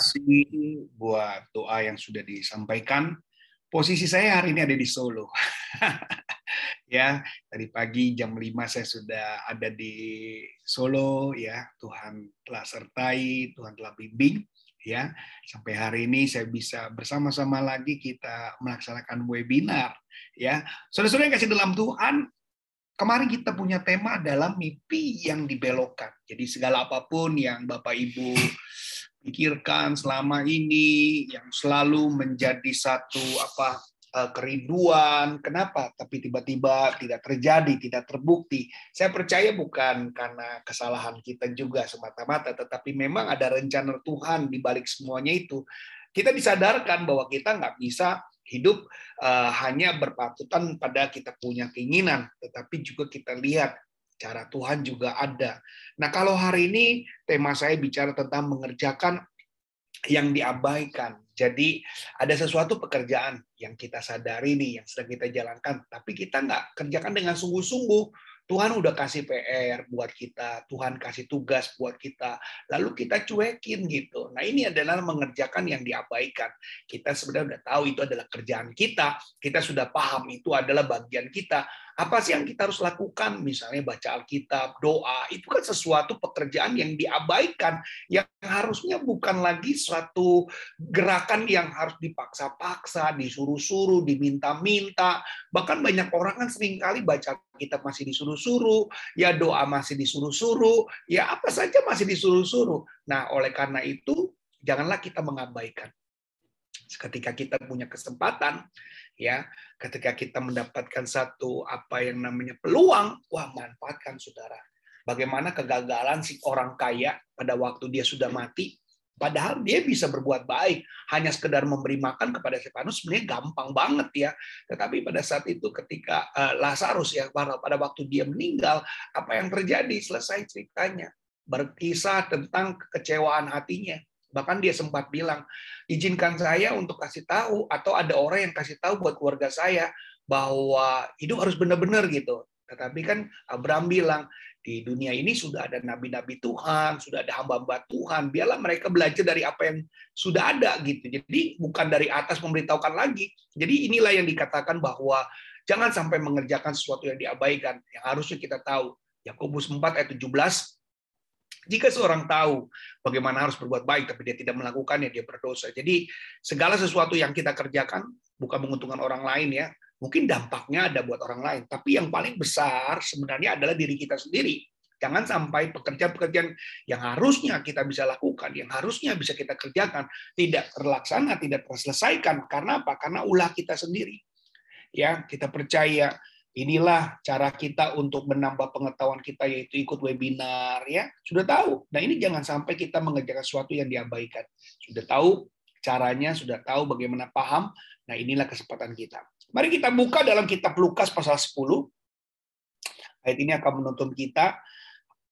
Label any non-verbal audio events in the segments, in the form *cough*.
Kasih buat doa yang sudah disampaikan. Posisi saya hari ini ada di Solo. *laughs* ya, tadi pagi jam 5 saya sudah ada di Solo ya. Tuhan telah sertai, Tuhan telah bimbing ya. Sampai hari ini saya bisa bersama-sama lagi kita melaksanakan webinar ya. Saudara-saudara yang kasih dalam Tuhan, Kemarin kita punya tema adalah mimpi yang dibelokkan. Jadi segala apa pun yang Bapak Ibu pikirkan selama ini yang selalu menjadi satu apa eh, kerinduan, kenapa? Tapi tiba-tiba tidak terjadi, tidak terbukti. Saya percaya bukan karena kesalahan kita juga semata-mata, tetapi memang ada rencana Tuhan di balik semuanya itu. Kita disadarkan bahwa kita nggak bisa hidup uh, hanya berpatutan pada kita punya keinginan, tetapi juga kita lihat cara Tuhan juga ada. Nah, kalau hari ini tema saya bicara tentang mengerjakan yang diabaikan. Jadi ada sesuatu pekerjaan yang kita sadari nih, yang sedang kita jalankan, tapi kita nggak kerjakan dengan sungguh-sungguh. Tuhan udah kasih PR buat kita, Tuhan kasih tugas buat kita, lalu kita cuekin gitu. Nah ini adalah mengerjakan yang diabaikan. Kita sebenarnya udah tahu itu adalah kerjaan kita, kita sudah paham itu adalah bagian kita, apa sih yang kita harus lakukan? Misalnya baca Alkitab, doa, itu kan sesuatu pekerjaan yang diabaikan, yang harusnya bukan lagi suatu gerakan yang harus dipaksa-paksa, disuruh-suruh, diminta-minta. Bahkan banyak orang kan sering kali baca Alkitab masih disuruh-suruh, ya doa masih disuruh-suruh, ya apa saja masih disuruh-suruh. Nah, oleh karena itu, janganlah kita mengabaikan. Ketika kita punya kesempatan, ya ketika kita mendapatkan satu apa yang namanya peluang wah manfaatkan saudara. Bagaimana kegagalan si orang kaya pada waktu dia sudah mati padahal dia bisa berbuat baik. Hanya sekedar memberi makan kepada Stefanus sebenarnya gampang banget ya. Tetapi pada saat itu ketika uh, Lazarus ya pada waktu dia meninggal apa yang terjadi? Selesai ceritanya. Berkisah tentang kekecewaan hatinya Bahkan dia sempat bilang, izinkan saya untuk kasih tahu atau ada orang yang kasih tahu buat keluarga saya bahwa hidup harus benar-benar gitu. Tetapi kan Abraham bilang, di dunia ini sudah ada nabi-nabi Tuhan, sudah ada hamba-hamba Tuhan, biarlah mereka belajar dari apa yang sudah ada gitu. Jadi bukan dari atas memberitahukan lagi. Jadi inilah yang dikatakan bahwa jangan sampai mengerjakan sesuatu yang diabaikan, yang harusnya kita tahu. Yakobus 4 ayat 17 jika seorang tahu bagaimana harus berbuat baik, tapi dia tidak melakukannya, dia berdosa. Jadi segala sesuatu yang kita kerjakan bukan menguntungkan orang lain ya. Mungkin dampaknya ada buat orang lain, tapi yang paling besar sebenarnya adalah diri kita sendiri. Jangan sampai pekerjaan-pekerjaan yang harusnya kita bisa lakukan, yang harusnya bisa kita kerjakan, tidak terlaksana, tidak terselesaikan. Karena apa? Karena ulah kita sendiri. Ya, kita percaya inilah cara kita untuk menambah pengetahuan kita yaitu ikut webinar ya. Sudah tahu. Nah ini jangan sampai kita mengerjakan sesuatu yang diabaikan. Sudah tahu caranya sudah tahu bagaimana paham. Nah inilah kesempatan kita. Mari kita buka dalam kitab Lukas pasal 10 ayat ini akan menuntun kita.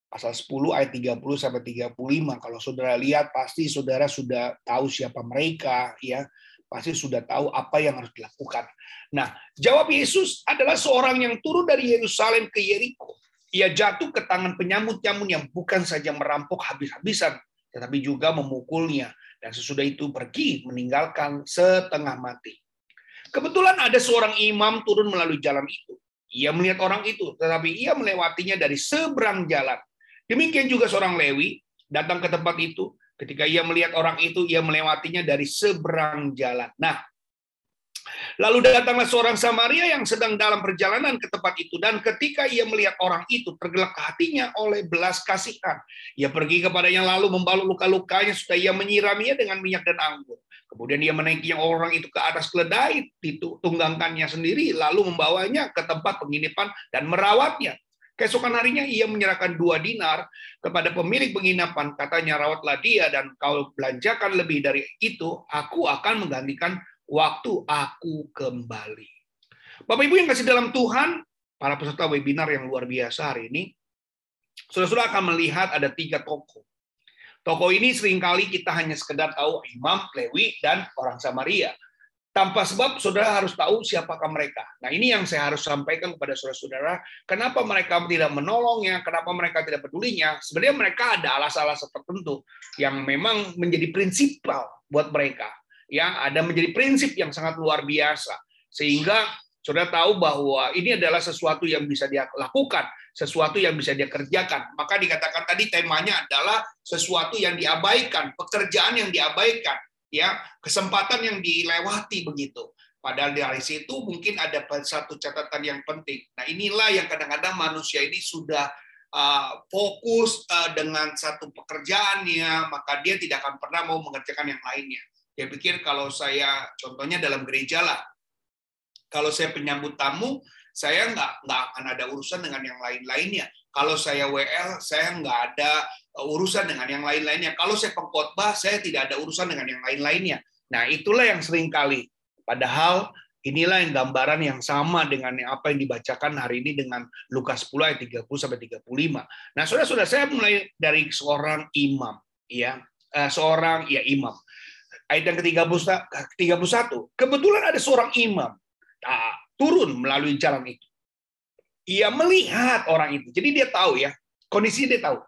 Pasal 10 ayat 30 sampai 35 kalau saudara lihat pasti saudara sudah tahu siapa mereka ya pasti sudah tahu apa yang harus dilakukan. Nah, jawab Yesus adalah seorang yang turun dari Yerusalem ke Yeriko. Ia jatuh ke tangan penyamut-nyamut yang bukan saja merampok habis-habisan, tetapi juga memukulnya. Dan sesudah itu pergi meninggalkan setengah mati. Kebetulan ada seorang imam turun melalui jalan itu. Ia melihat orang itu, tetapi ia melewatinya dari seberang jalan. Demikian juga seorang Lewi datang ke tempat itu, Ketika ia melihat orang itu, ia melewatinya dari seberang jalan. Nah, Lalu datanglah seorang Samaria yang sedang dalam perjalanan ke tempat itu. Dan ketika ia melihat orang itu, tergelak hatinya oleh belas kasihan. Ia pergi kepadanya lalu membalut luka-lukanya supaya ia menyiraminya dengan minyak dan anggur. Kemudian ia menaiki orang itu ke atas keledai, ditunggangkannya sendiri, lalu membawanya ke tempat penginapan dan merawatnya. Keesokan harinya ia menyerahkan dua dinar kepada pemilik penginapan. Katanya, rawatlah dia dan kau belanjakan lebih dari itu, aku akan menggantikan waktu aku kembali. Bapak Ibu yang kasih dalam Tuhan, para peserta webinar yang luar biasa hari ini, sudah-sudah akan melihat ada tiga tokoh. Tokoh ini sering kali kita hanya sekedar tahu imam, Lewi, dan orang Samaria. Tanpa sebab saudara harus tahu siapakah mereka. Nah ini yang saya harus sampaikan kepada saudara-saudara, kenapa mereka tidak menolongnya, kenapa mereka tidak pedulinya. Sebenarnya mereka ada alasan-alasan tertentu yang memang menjadi prinsipal buat mereka. Ya, ada menjadi prinsip yang sangat luar biasa. Sehingga saudara tahu bahwa ini adalah sesuatu yang bisa dia lakukan, sesuatu yang bisa dia kerjakan. Maka dikatakan tadi temanya adalah sesuatu yang diabaikan, pekerjaan yang diabaikan ya kesempatan yang dilewati begitu. Padahal dari situ mungkin ada satu catatan yang penting. Nah inilah yang kadang-kadang manusia ini sudah uh, fokus uh, dengan satu pekerjaannya, maka dia tidak akan pernah mau mengerjakan yang lainnya. Dia pikir kalau saya, contohnya dalam gereja lah, kalau saya penyambut tamu, saya nggak nggak akan ada urusan dengan yang lain-lainnya. Kalau saya WL, saya nggak ada urusan dengan yang lain-lainnya. Kalau saya pengkhotbah, saya tidak ada urusan dengan yang lain-lainnya. Nah, itulah yang sering kali. Padahal inilah yang gambaran yang sama dengan apa yang dibacakan hari ini dengan Lukas 10 ayat 30 sampai 35. Nah, sudah-sudah saya mulai dari seorang imam, ya, eh, seorang ya imam. Ayat yang ke-31. Kebetulan ada seorang imam turun melalui jalan itu. Ia melihat orang itu. Jadi dia tahu ya, kondisi dia tahu.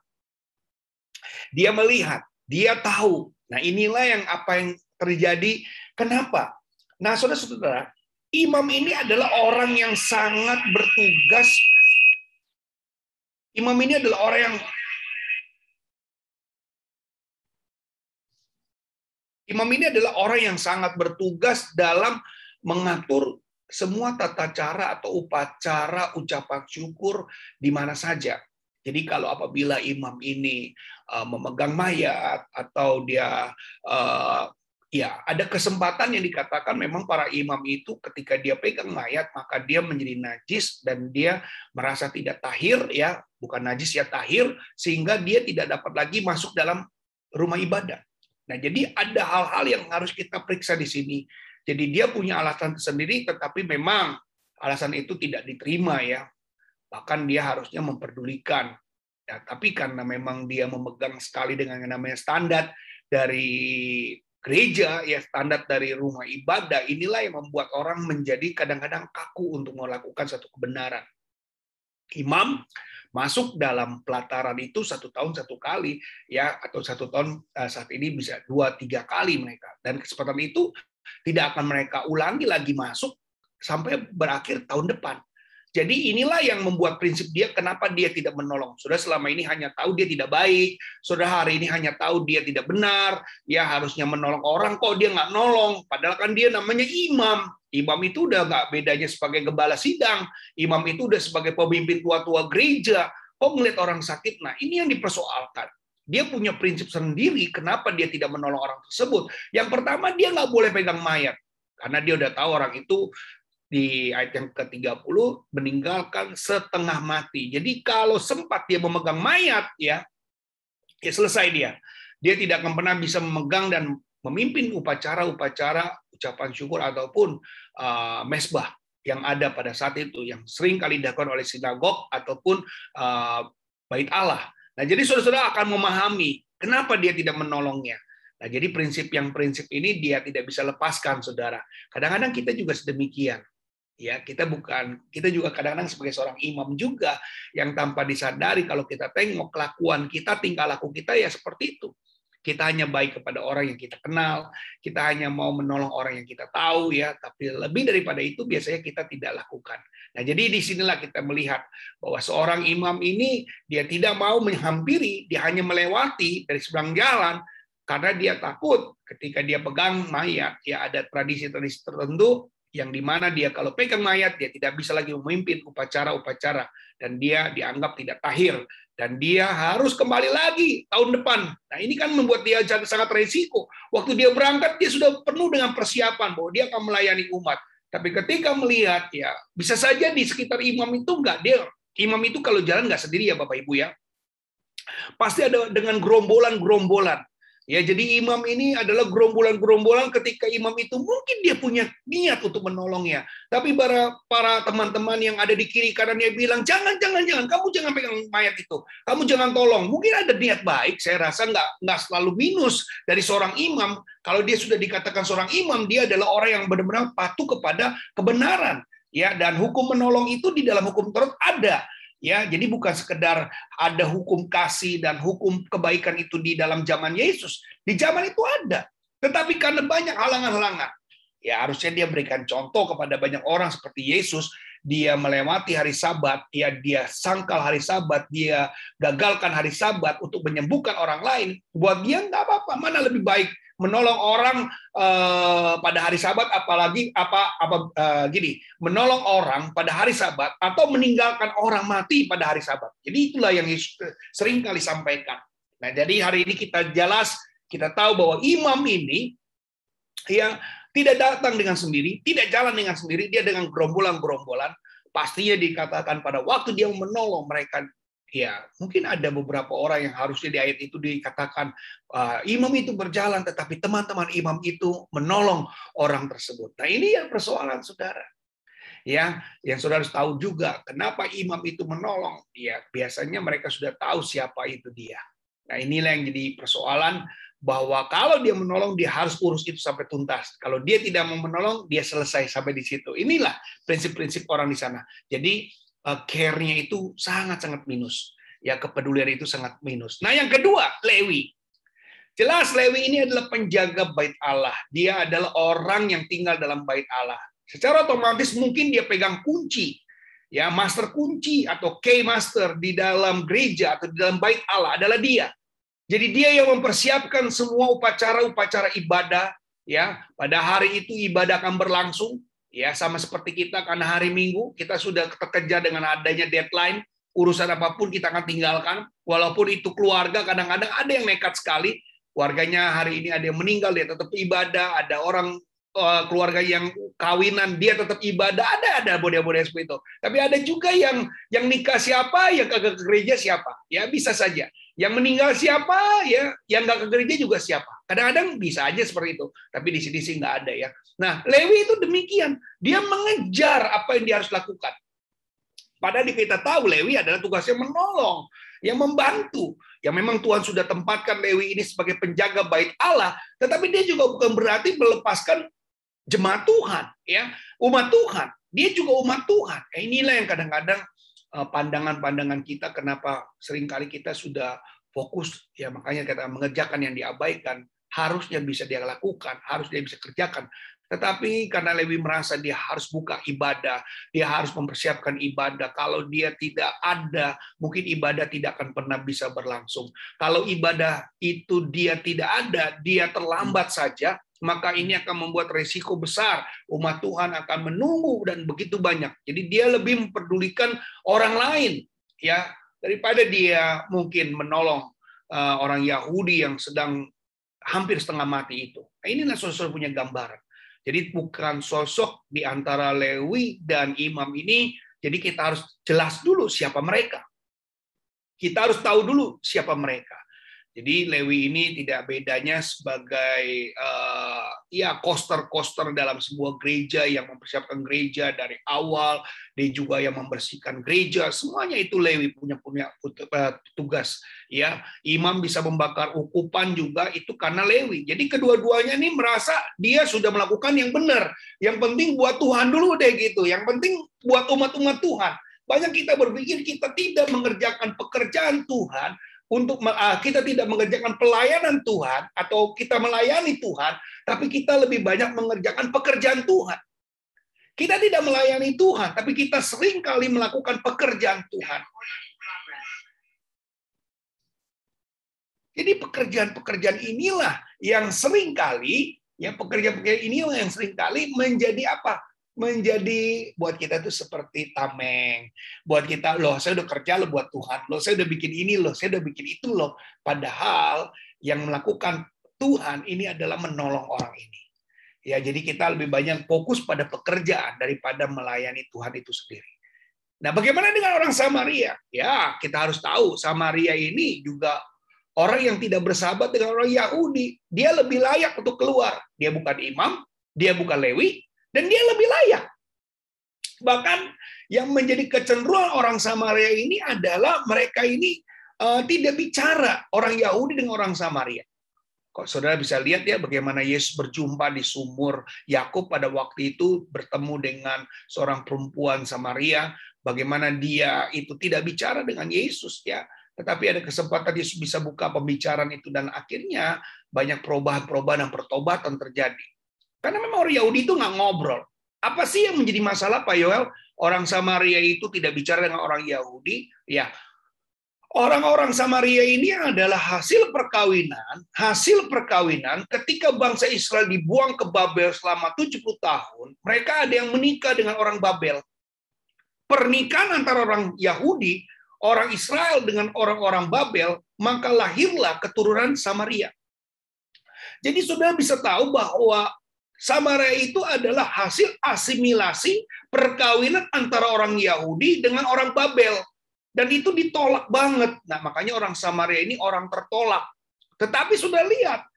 Dia melihat, dia tahu. Nah, inilah yang apa yang terjadi. Kenapa? Nah, saudara-saudara, imam ini adalah orang yang sangat bertugas. Imam ini adalah orang yang Imam ini adalah orang yang sangat bertugas dalam mengatur semua tata cara atau upacara ucapan syukur di mana saja. Jadi kalau apabila imam ini uh, memegang mayat atau dia uh, ya ada kesempatan yang dikatakan memang para imam itu ketika dia pegang mayat maka dia menjadi najis dan dia merasa tidak tahir ya bukan najis ya tahir sehingga dia tidak dapat lagi masuk dalam rumah ibadah. Nah jadi ada hal-hal yang harus kita periksa di sini. Jadi dia punya alasan sendiri tetapi memang alasan itu tidak diterima ya bahkan dia harusnya memperdulikan. Ya, tapi karena memang dia memegang sekali dengan yang namanya standar dari gereja, ya standar dari rumah ibadah, inilah yang membuat orang menjadi kadang-kadang kaku untuk melakukan satu kebenaran. Imam masuk dalam pelataran itu satu tahun satu kali ya atau satu tahun eh, saat ini bisa dua tiga kali mereka dan kesempatan itu tidak akan mereka ulangi lagi masuk sampai berakhir tahun depan jadi inilah yang membuat prinsip dia kenapa dia tidak menolong. Sudah selama ini hanya tahu dia tidak baik, sudah hari ini hanya tahu dia tidak benar, dia harusnya menolong orang kok dia nggak nolong. Padahal kan dia namanya imam. Imam itu udah nggak bedanya sebagai gembala sidang, imam itu udah sebagai pemimpin tua-tua gereja. Kok melihat orang sakit? Nah ini yang dipersoalkan. Dia punya prinsip sendiri kenapa dia tidak menolong orang tersebut. Yang pertama dia nggak boleh pegang mayat karena dia udah tahu orang itu di ayat yang ke-30 meninggalkan setengah mati. Jadi kalau sempat dia memegang mayat ya, ya selesai dia. Dia tidak akan pernah bisa memegang dan memimpin upacara-upacara ucapan syukur ataupun uh, mesbah yang ada pada saat itu yang sering kali dilakukan oleh sinagog ataupun uh, bait Allah. Nah, jadi saudara-saudara akan memahami kenapa dia tidak menolongnya. Nah, jadi prinsip yang prinsip ini dia tidak bisa lepaskan, saudara. Kadang-kadang kita juga sedemikian ya kita bukan kita juga kadang-kadang sebagai seorang imam juga yang tanpa disadari kalau kita tengok kelakuan kita tingkah laku kita ya seperti itu. Kita hanya baik kepada orang yang kita kenal kita hanya mau menolong orang yang kita tahu ya tapi lebih daripada itu biasanya kita tidak lakukan. Nah jadi di sinilah kita melihat bahwa seorang imam ini dia tidak mau menghampiri dia hanya melewati dari seberang jalan karena dia takut ketika dia pegang mayat. Ya ada tradisi-tradisi tertentu yang di mana dia kalau pegang mayat dia tidak bisa lagi memimpin upacara-upacara dan dia dianggap tidak tahir dan dia harus kembali lagi tahun depan. Nah ini kan membuat dia sangat resiko. Waktu dia berangkat dia sudah penuh dengan persiapan bahwa dia akan melayani umat. Tapi ketika melihat ya bisa saja di sekitar imam itu enggak dia imam itu kalau jalan nggak sendiri ya bapak ibu ya pasti ada dengan gerombolan-gerombolan Ya, jadi imam ini adalah gerombolan-gerombolan ketika imam itu mungkin dia punya niat untuk menolongnya. Tapi para para teman-teman yang ada di kiri kanannya bilang, jangan, jangan, jangan, kamu jangan pegang mayat itu. Kamu jangan tolong. Mungkin ada niat baik, saya rasa nggak, nggak selalu minus dari seorang imam. Kalau dia sudah dikatakan seorang imam, dia adalah orang yang benar-benar patuh kepada kebenaran. Ya, dan hukum menolong itu di dalam hukum Taurat ada Ya, jadi bukan sekedar ada hukum kasih dan hukum kebaikan itu di dalam zaman Yesus. Di zaman itu ada. Tetapi karena banyak halangan-halangan, ya harusnya dia berikan contoh kepada banyak orang seperti Yesus, dia melewati hari Sabat, ya dia sangkal hari Sabat, dia gagalkan hari Sabat untuk menyembuhkan orang lain. Buat dia nggak apa-apa, mana lebih baik menolong orang uh, pada hari Sabat, apalagi apa apa uh, gini, menolong orang pada hari Sabat atau meninggalkan orang mati pada hari Sabat. Jadi itulah yang sering kali sampaikan. Nah, jadi hari ini kita jelas kita tahu bahwa imam ini yang tidak datang dengan sendiri, tidak jalan dengan sendiri, dia dengan gerombolan-gerombolan, pastinya dikatakan pada waktu dia menolong mereka ya mungkin ada beberapa orang yang harusnya di ayat itu dikatakan uh, imam itu berjalan tetapi teman-teman imam itu menolong orang tersebut. Nah, ini yang persoalan Saudara. Ya, yang Saudara harus tahu juga kenapa imam itu menolong. Ya, biasanya mereka sudah tahu siapa itu dia. Nah, inilah yang jadi persoalan bahwa kalau dia menolong dia harus urus itu sampai tuntas. Kalau dia tidak mau menolong dia selesai sampai di situ. Inilah prinsip-prinsip orang di sana. Jadi care-nya itu sangat-sangat minus. Ya, kepedulian itu sangat minus. Nah, yang kedua, Lewi. Jelas Lewi ini adalah penjaga bait Allah. Dia adalah orang yang tinggal dalam bait Allah. Secara otomatis mungkin dia pegang kunci. Ya, master kunci atau key master di dalam gereja atau di dalam bait Allah adalah dia. Jadi dia yang mempersiapkan semua upacara-upacara ibadah ya. Pada hari itu ibadah akan berlangsung ya sama seperti kita karena hari Minggu kita sudah terkejar dengan adanya deadline urusan apa pun kita akan tinggalkan. Walaupun itu keluarga kadang-kadang ada yang nekat sekali. Warganya hari ini ada yang meninggal dia tetap ibadah. Ada orang eh, keluarga yang kawinan dia tetap ibadah. Ada ada bodeh-bodeh seperti itu. Tapi ada juga yang yang nikah siapa yang ke gereja siapa. Ya bisa saja yang meninggal siapa ya yang nggak ke gereja juga siapa Kadang-kadang bisa aja seperti itu, tapi di sini sih nggak ada ya. Nah, Lewi itu demikian. Dia mengejar apa yang dia harus lakukan. Padahal kita tahu Lewi adalah tugasnya menolong, yang membantu. Yang memang Tuhan sudah tempatkan Lewi ini sebagai penjaga bait Allah, tetapi dia juga bukan berarti melepaskan jemaat Tuhan, ya umat Tuhan. Dia juga umat Tuhan. Nah, inilah yang kadang-kadang eh, pandangan-pandangan kita kenapa sering kali kita sudah fokus ya makanya kita mengerjakan yang diabaikan harusnya bisa dia lakukan, harus dia bisa kerjakan. Tetapi karena Lewi merasa dia harus buka ibadah, dia harus mempersiapkan ibadah. Kalau dia tidak ada, mungkin ibadah tidak akan pernah bisa berlangsung. Kalau ibadah itu dia tidak ada, dia terlambat saja, maka ini akan membuat resiko besar. Umat Tuhan akan menunggu dan begitu banyak. Jadi dia lebih memperdulikan orang lain ya daripada dia mungkin menolong uh, orang Yahudi yang sedang hampir setengah mati itu. Nah, inilah sosok punya gambaran. Jadi bukan sosok di antara Lewi dan imam ini, jadi kita harus jelas dulu siapa mereka. Kita harus tahu dulu siapa mereka. Jadi Lewi ini tidak bedanya sebagai uh, ya koster-koster dalam sebuah gereja yang mempersiapkan gereja dari awal, dia juga yang membersihkan gereja, semuanya itu Lewi punya punya eh, tugas. Ya, imam bisa membakar ukupan juga itu karena Lewi. Jadi kedua-duanya ini merasa dia sudah melakukan yang benar. Yang penting buat Tuhan dulu deh gitu. Yang penting buat umat-umat Tuhan. Banyak kita berpikir kita tidak mengerjakan pekerjaan Tuhan, untuk ah, kita tidak mengerjakan pelayanan Tuhan atau kita melayani Tuhan, tapi kita lebih banyak mengerjakan pekerjaan Tuhan. Kita tidak melayani Tuhan, tapi kita sering kali melakukan pekerjaan Tuhan. Jadi pekerjaan-pekerjaan inilah yang sering kali, ya pekerjaan-pekerjaan inilah yang sering kali menjadi apa? Menjadi buat kita itu seperti tameng. Buat kita, loh saya udah kerja loh buat Tuhan, loh saya udah bikin ini loh, saya udah bikin itu loh. Padahal yang melakukan Tuhan ini adalah menolong orang ini. Ya, jadi kita lebih banyak fokus pada pekerjaan daripada melayani Tuhan itu sendiri. Nah, bagaimana dengan orang Samaria? Ya, kita harus tahu Samaria ini juga Orang yang tidak bersahabat dengan orang Yahudi, dia lebih layak untuk keluar. Dia bukan imam, dia bukan Lewi, dan dia lebih layak. Bahkan yang menjadi kecenderungan orang Samaria ini adalah mereka ini uh, tidak bicara orang Yahudi dengan orang Samaria. Kok saudara bisa lihat ya bagaimana Yesus berjumpa di sumur Yakub pada waktu itu bertemu dengan seorang perempuan Samaria, bagaimana dia itu tidak bicara dengan Yesus ya, tetapi ada kesempatan Yesus bisa buka pembicaraan itu dan akhirnya banyak perubahan-perubahan dan pertobatan terjadi. Karena memang orang Yahudi itu nggak ngobrol. Apa sih yang menjadi masalah Pak Yoel? Orang Samaria itu tidak bicara dengan orang Yahudi, ya Orang-orang Samaria ini adalah hasil perkawinan, hasil perkawinan ketika bangsa Israel dibuang ke Babel selama 70 tahun, mereka ada yang menikah dengan orang Babel. Pernikahan antara orang Yahudi, orang Israel dengan orang-orang Babel, maka lahirlah keturunan Samaria. Jadi sudah bisa tahu bahwa Samaria itu adalah hasil asimilasi perkawinan antara orang Yahudi dengan orang Babel. Dan itu ditolak banget. Nah, makanya orang Samaria ini orang tertolak. Tetapi sudah lihat,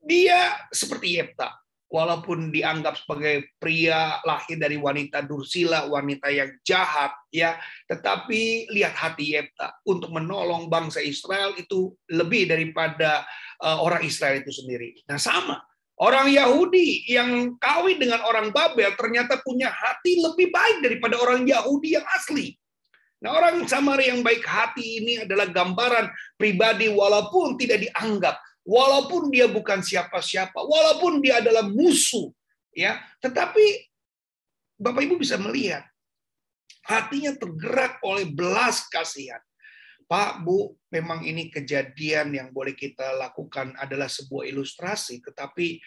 dia seperti Yepta. Walaupun dianggap sebagai pria lahir dari wanita dursila, wanita yang jahat, ya, tetapi lihat hati Yepta untuk menolong bangsa Israel itu lebih daripada uh, orang Israel itu sendiri. Nah, sama. Orang Yahudi yang kawin dengan orang Babel ternyata punya hati lebih baik daripada orang Yahudi yang asli. Nah, orang Samaria yang baik hati ini adalah gambaran pribadi walaupun tidak dianggap, walaupun dia bukan siapa-siapa, walaupun dia adalah musuh, ya. Tetapi Bapak Ibu bisa melihat hatinya tergerak oleh belas kasihan. Pak, Bu, memang ini kejadian yang boleh kita lakukan adalah sebuah ilustrasi, tetapi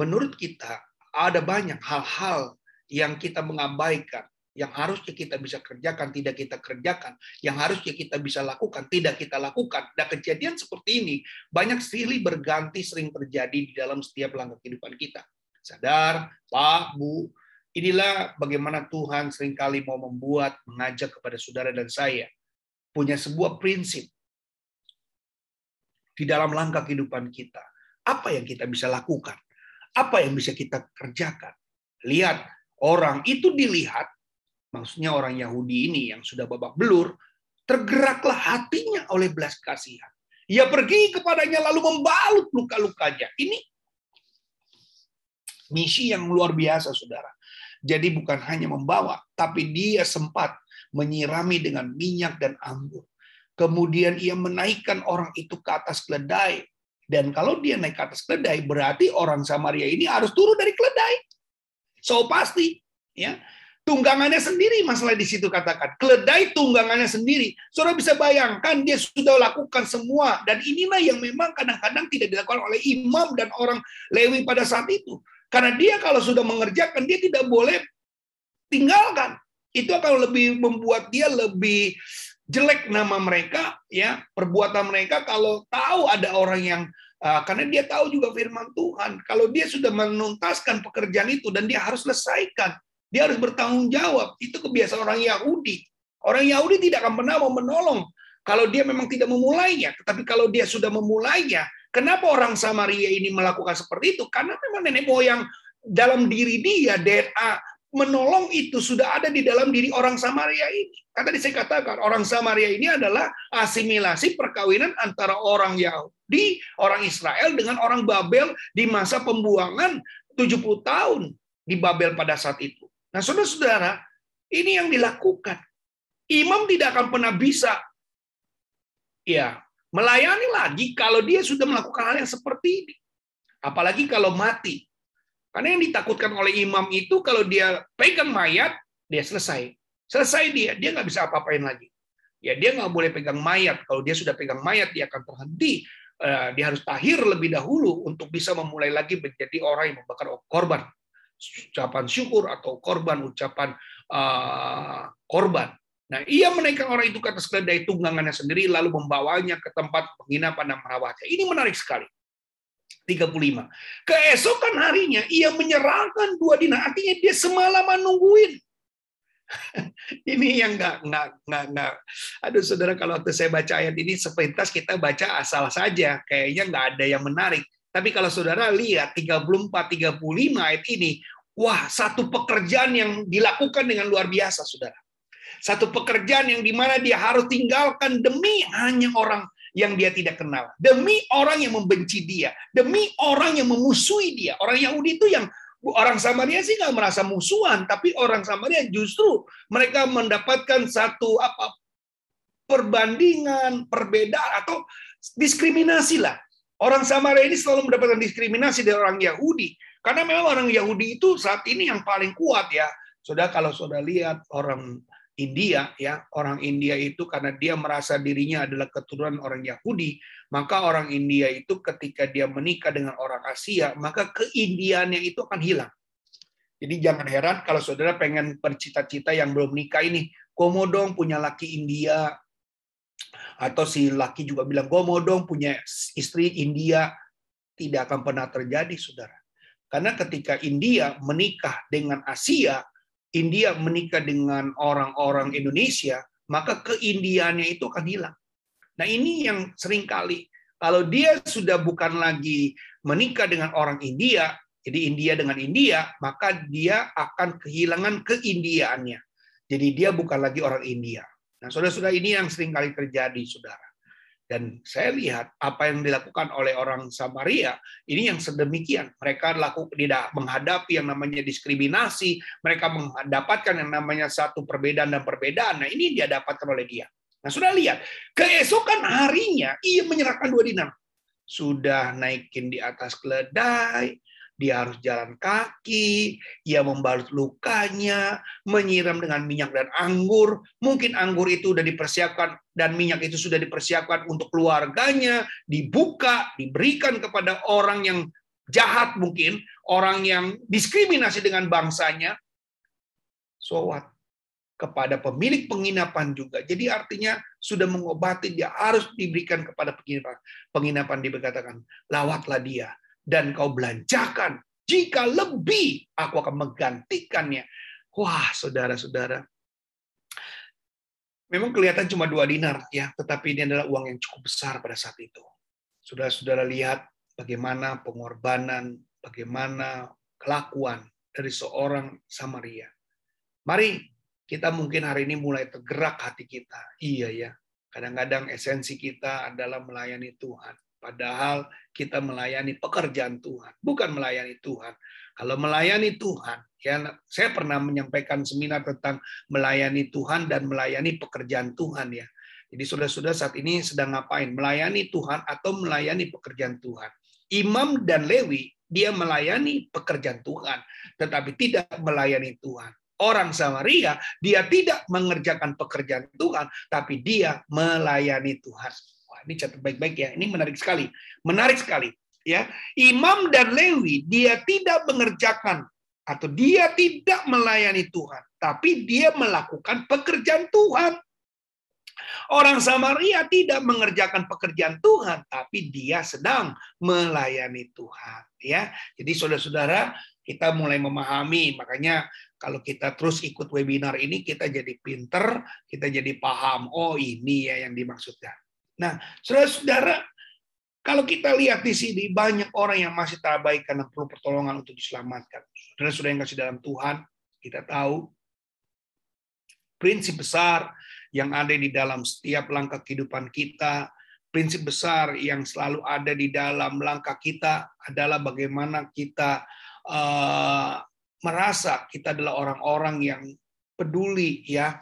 menurut kita ada banyak hal-hal yang kita mengabaikan yang harusnya kita bisa kerjakan tidak kita kerjakan, yang harusnya kita bisa lakukan tidak kita lakukan. Dan kejadian seperti ini banyak silih berganti sering terjadi di dalam setiap langkah kehidupan kita. Sadar, Pak, Bu, inilah bagaimana Tuhan sering kali mau membuat, mengajak kepada saudara dan saya punya sebuah prinsip di dalam langkah kehidupan kita. Apa yang kita bisa lakukan? Apa yang bisa kita kerjakan? Lihat, orang itu dilihat maksudnya orang Yahudi ini yang sudah babak belur, tergeraklah hatinya oleh belas kasihan. Ia pergi kepadanya lalu membalut luka-lukanya. Ini misi yang luar biasa, saudara. Jadi bukan hanya membawa, tapi dia sempat menyirami dengan minyak dan anggur. Kemudian ia menaikkan orang itu ke atas keledai. Dan kalau dia naik ke atas keledai, berarti orang Samaria ini harus turun dari keledai. So pasti, ya tunggangannya sendiri masalah di situ katakan. Keledai tunggangannya sendiri. Saudara bisa bayangkan dia sudah lakukan semua dan inilah yang memang kadang-kadang tidak dilakukan oleh imam dan orang Lewi pada saat itu. Karena dia kalau sudah mengerjakan dia tidak boleh tinggalkan. Itu akan lebih membuat dia lebih jelek nama mereka ya, perbuatan mereka kalau tahu ada orang yang uh, karena dia tahu juga firman Tuhan. Kalau dia sudah menuntaskan pekerjaan itu dan dia harus selesaikan, dia harus bertanggung jawab. Itu kebiasaan orang Yahudi. Orang Yahudi tidak akan pernah mau menolong kalau dia memang tidak memulainya. Tetapi kalau dia sudah memulainya, kenapa orang Samaria ini melakukan seperti itu? Karena memang nenek moyang dalam diri dia, DNA menolong itu sudah ada di dalam diri orang Samaria ini. Kata saya katakan, orang Samaria ini adalah asimilasi perkawinan antara orang Yahudi, orang Israel dengan orang Babel di masa pembuangan 70 tahun di Babel pada saat itu. Nah, saudara-saudara, ini yang dilakukan. Imam tidak akan pernah bisa ya melayani lagi kalau dia sudah melakukan hal yang seperti ini. Apalagi kalau mati. Karena yang ditakutkan oleh imam itu kalau dia pegang mayat, dia selesai. Selesai dia, dia nggak bisa apa-apain lagi. Ya dia nggak boleh pegang mayat. Kalau dia sudah pegang mayat, dia akan terhenti. Eh, dia harus tahir lebih dahulu untuk bisa memulai lagi menjadi orang yang membakar korban ucapan syukur atau korban ucapan uh, korban. Nah, ia menaikkan orang itu ke atas keledai tunggangannya sendiri lalu membawanya ke tempat penginapan dan merawatnya. Ini menarik sekali. 35. Keesokan harinya ia menyerahkan dua dinar. Artinya dia semalaman nungguin. *laughs* ini yang nggak nggak nggak nggak. Aduh saudara kalau waktu saya baca ayat ini sepintas kita baca asal saja, kayaknya nggak ada yang menarik. Tapi kalau saudara lihat 34 35 ayat ini, wah satu pekerjaan yang dilakukan dengan luar biasa saudara. Satu pekerjaan yang di mana dia harus tinggalkan demi hanya orang yang dia tidak kenal. Demi orang yang membenci dia. Demi orang yang memusuhi dia. Orang Yahudi itu yang orang Samaria sih nggak merasa musuhan, tapi orang Samaria justru mereka mendapatkan satu apa perbandingan, perbedaan atau diskriminasi lah. Orang Samaria ini selalu mendapatkan diskriminasi dari orang Yahudi karena memang orang Yahudi itu saat ini yang paling kuat ya. Sudah kalau sudah lihat orang India ya orang India itu karena dia merasa dirinya adalah keturunan orang Yahudi maka orang India itu ketika dia menikah dengan orang Asia maka keindiannya itu akan hilang. Jadi jangan heran kalau saudara pengen bercita-cita yang belum nikah ini komo dong punya laki India. Atau si laki juga bilang komo dong punya istri India. Tidak akan pernah terjadi saudara. Karena ketika India menikah dengan Asia India menikah dengan orang-orang Indonesia, maka keindiannya itu akan hilang. Nah ini yang sering kali kalau dia sudah bukan lagi menikah dengan orang India, jadi India dengan India, maka dia akan kehilangan keindiaannya. Jadi dia bukan lagi orang India. Nah, saudara-saudara ini yang sering kali terjadi, saudara. Dan saya lihat apa yang dilakukan oleh orang Samaria ini yang sedemikian. Mereka laku, tidak menghadapi yang namanya diskriminasi, mereka mendapatkan yang namanya satu perbedaan dan perbedaan. Nah ini dia dapatkan oleh dia. Nah sudah lihat, keesokan harinya ia menyerahkan dua dinar. Sudah naikin di atas keledai, dia harus jalan kaki, ia membalut lukanya, menyiram dengan minyak dan anggur. Mungkin anggur itu sudah dipersiapkan dan minyak itu sudah dipersiapkan untuk keluarganya, dibuka, diberikan kepada orang yang jahat mungkin, orang yang diskriminasi dengan bangsanya. So what? kepada pemilik penginapan juga. Jadi artinya sudah mengobati dia harus diberikan kepada penginapan. Penginapan dikatakan lawatlah dia dan kau belanjakan. Jika lebih, aku akan menggantikannya. Wah, saudara-saudara. Memang kelihatan cuma dua dinar, ya, tetapi ini adalah uang yang cukup besar pada saat itu. Saudara-saudara lihat bagaimana pengorbanan, bagaimana kelakuan dari seorang Samaria. Mari kita mungkin hari ini mulai tergerak hati kita. Iya ya, kadang-kadang esensi kita adalah melayani Tuhan. Padahal kita melayani pekerjaan Tuhan, bukan melayani Tuhan. Kalau melayani Tuhan, ya saya pernah menyampaikan seminar tentang melayani Tuhan dan melayani pekerjaan Tuhan ya. Jadi sudah-sudah saat ini sedang ngapain? Melayani Tuhan atau melayani pekerjaan Tuhan. Imam dan Lewi dia melayani pekerjaan Tuhan, tetapi tidak melayani Tuhan. Orang Samaria dia tidak mengerjakan pekerjaan Tuhan, tapi dia melayani Tuhan. Ini catat baik-baik ya. Ini menarik sekali. Menarik sekali. Ya, Imam dan Lewi dia tidak mengerjakan atau dia tidak melayani Tuhan, tapi dia melakukan pekerjaan Tuhan. Orang Samaria tidak mengerjakan pekerjaan Tuhan, tapi dia sedang melayani Tuhan. Ya, jadi saudara-saudara kita mulai memahami. Makanya kalau kita terus ikut webinar ini, kita jadi pinter, kita jadi paham. Oh ini ya yang dimaksudkan. Nah, saudara-saudara, kalau kita lihat di sini banyak orang yang masih terabaikan dan perlu pertolongan untuk diselamatkan. Saudara-saudara yang kasih dalam Tuhan, kita tahu prinsip besar yang ada di dalam setiap langkah kehidupan kita, prinsip besar yang selalu ada di dalam langkah kita adalah bagaimana kita uh, merasa kita adalah orang-orang yang peduli ya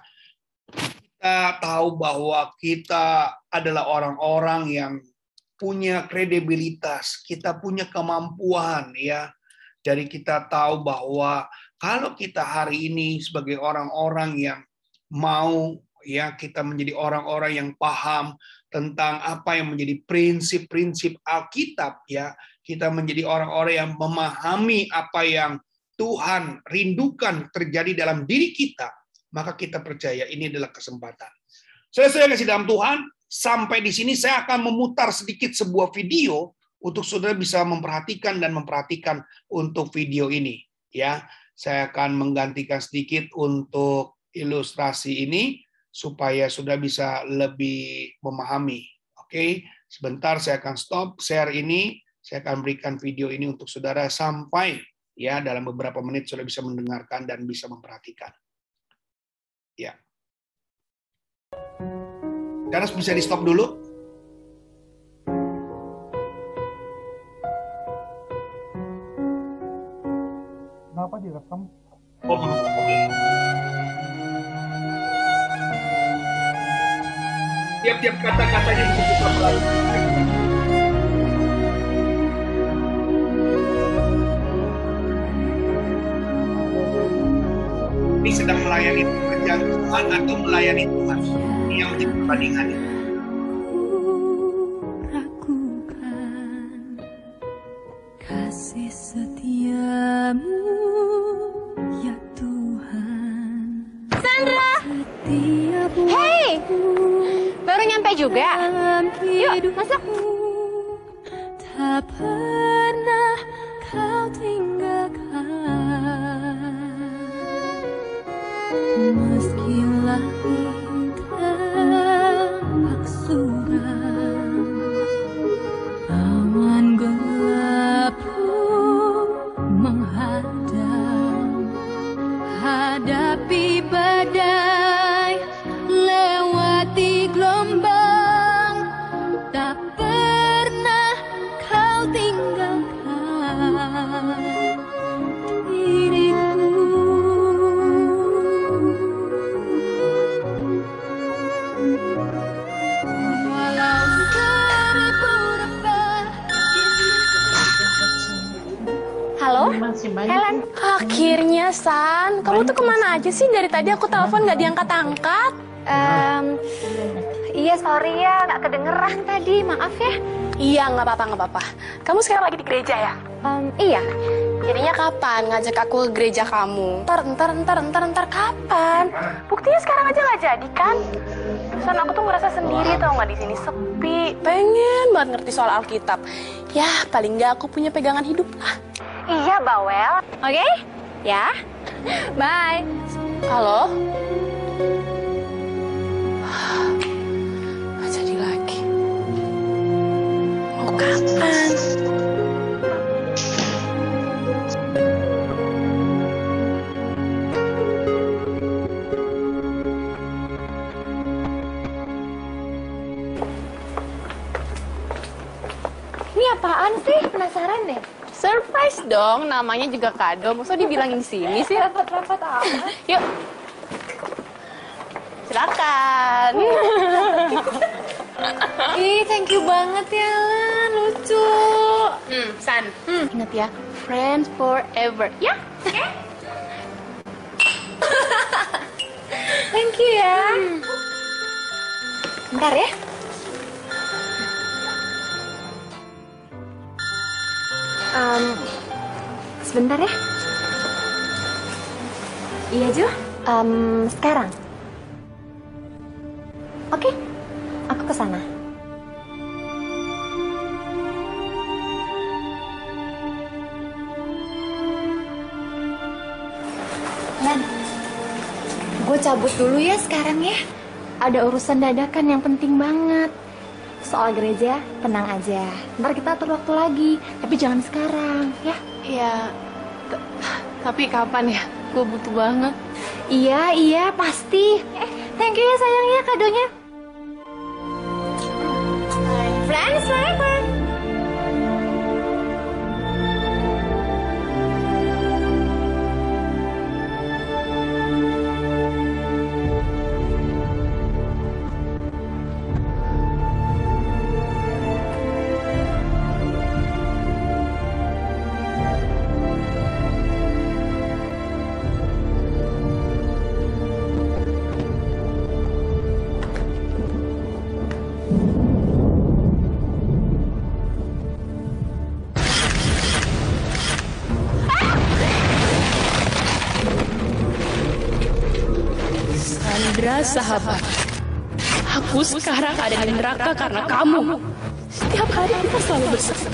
kita tahu bahwa kita adalah orang-orang yang punya kredibilitas, kita punya kemampuan ya. Jadi kita tahu bahwa kalau kita hari ini sebagai orang-orang yang mau ya kita menjadi orang-orang yang paham tentang apa yang menjadi prinsip-prinsip Alkitab ya, kita menjadi orang-orang yang memahami apa yang Tuhan rindukan terjadi dalam diri kita, maka kita percaya ini adalah kesempatan. Saya saya kasih dalam Tuhan, sampai di sini saya akan memutar sedikit sebuah video untuk saudara bisa memperhatikan dan memperhatikan untuk video ini. Ya, saya akan menggantikan sedikit untuk ilustrasi ini supaya sudah bisa lebih memahami. Oke, sebentar saya akan stop share ini. Saya akan berikan video ini untuk saudara sampai ya dalam beberapa menit sudah bisa mendengarkan dan bisa memperhatikan. Ya. Saudara bisa di stop dulu. Kenapa direkam? Oh, Tiap-tiap kata-katanya bisa melalui. Ini sedang melayani pekerjaan Tuhan atau melayani Tuhan. Yang menjadi perbandingan itu. ragukan kasih setiamu ya Tuhan Sandra! setiap Hey! Baru nyampe juga? Yuk, masuk. tak Halo? Helen? Akhirnya, San. Kamu tuh ke mana aja sih? Dari tadi aku telepon nggak diangkat-angkat. Em, iya sorry ya nggak kedengeran tadi maaf ya Iya, nggak apa-apa, nggak apa-apa. Kamu sekarang lagi di gereja ya? Em, iya Jadinya kapan ngajak aku ke gereja kamu? Ntar, ntar, ntar, ntar, ntar, kapan? Buktinya sekarang aja nggak jadi kan? San, aku tuh ngerasa sendiri tau nggak di sini sepi. Pengen banget ngerti soal Alkitab. Ya, paling nggak aku punya pegangan hidup lah. Iya bawel oke ya bye Halo? Nggak jadi lagi. Mau kapan? ini apaan sih penasaran deh Surprise dong, namanya juga kado. Masa dibilangin di sini sih? repot-repot amat *laughs* Yuk. Silakan. *laughs* ih thank you banget ya Lan lucu Hmm, San. Ingat ya, friends forever. Ya? Oke? thank you ya bentar ya Em, sebentar ya iya Jo Em, sekarang oke aku ke sana Lan, gue cabut dulu ya sekarang ya. Ada urusan dadakan yang penting banget. Soal gereja, tenang aja. Ntar kita atur waktu lagi, tapi jangan sekarang, ya. Ya, t- tapi kapan ya? Gue butuh banget. Iya, iya, pasti. Eh, thank you ya sayang ya kadonya. Sahabat. Aku sekarang ada di neraka karena kamu. Setiap hari kita selalu bersama.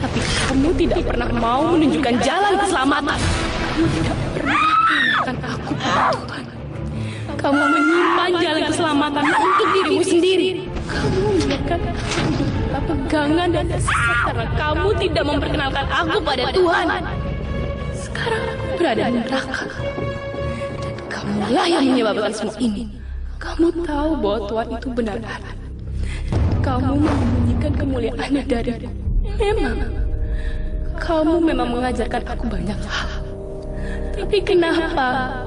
Tapi kamu tidak pernah mau menunjukkan jalan keselamatan. Kamu tidak pernah mengingatkan aku Tuhan. kamu menyimpan jalan keselamatan untuk dirimu sendiri. Kamu membiarkan aku pegangan dan tersisa karena kamu tidak memperkenalkan aku pada Tuhan. Sekarang aku berada di neraka. Kamulah yang menyebabkan semua ini. Kamu tahu bahwa Tuhan itu benar ada. Kamu menyembunyikan kemuliaannya dariku. Memang, kamu memang mengajarkan aku banyak hal. Tapi kenapa?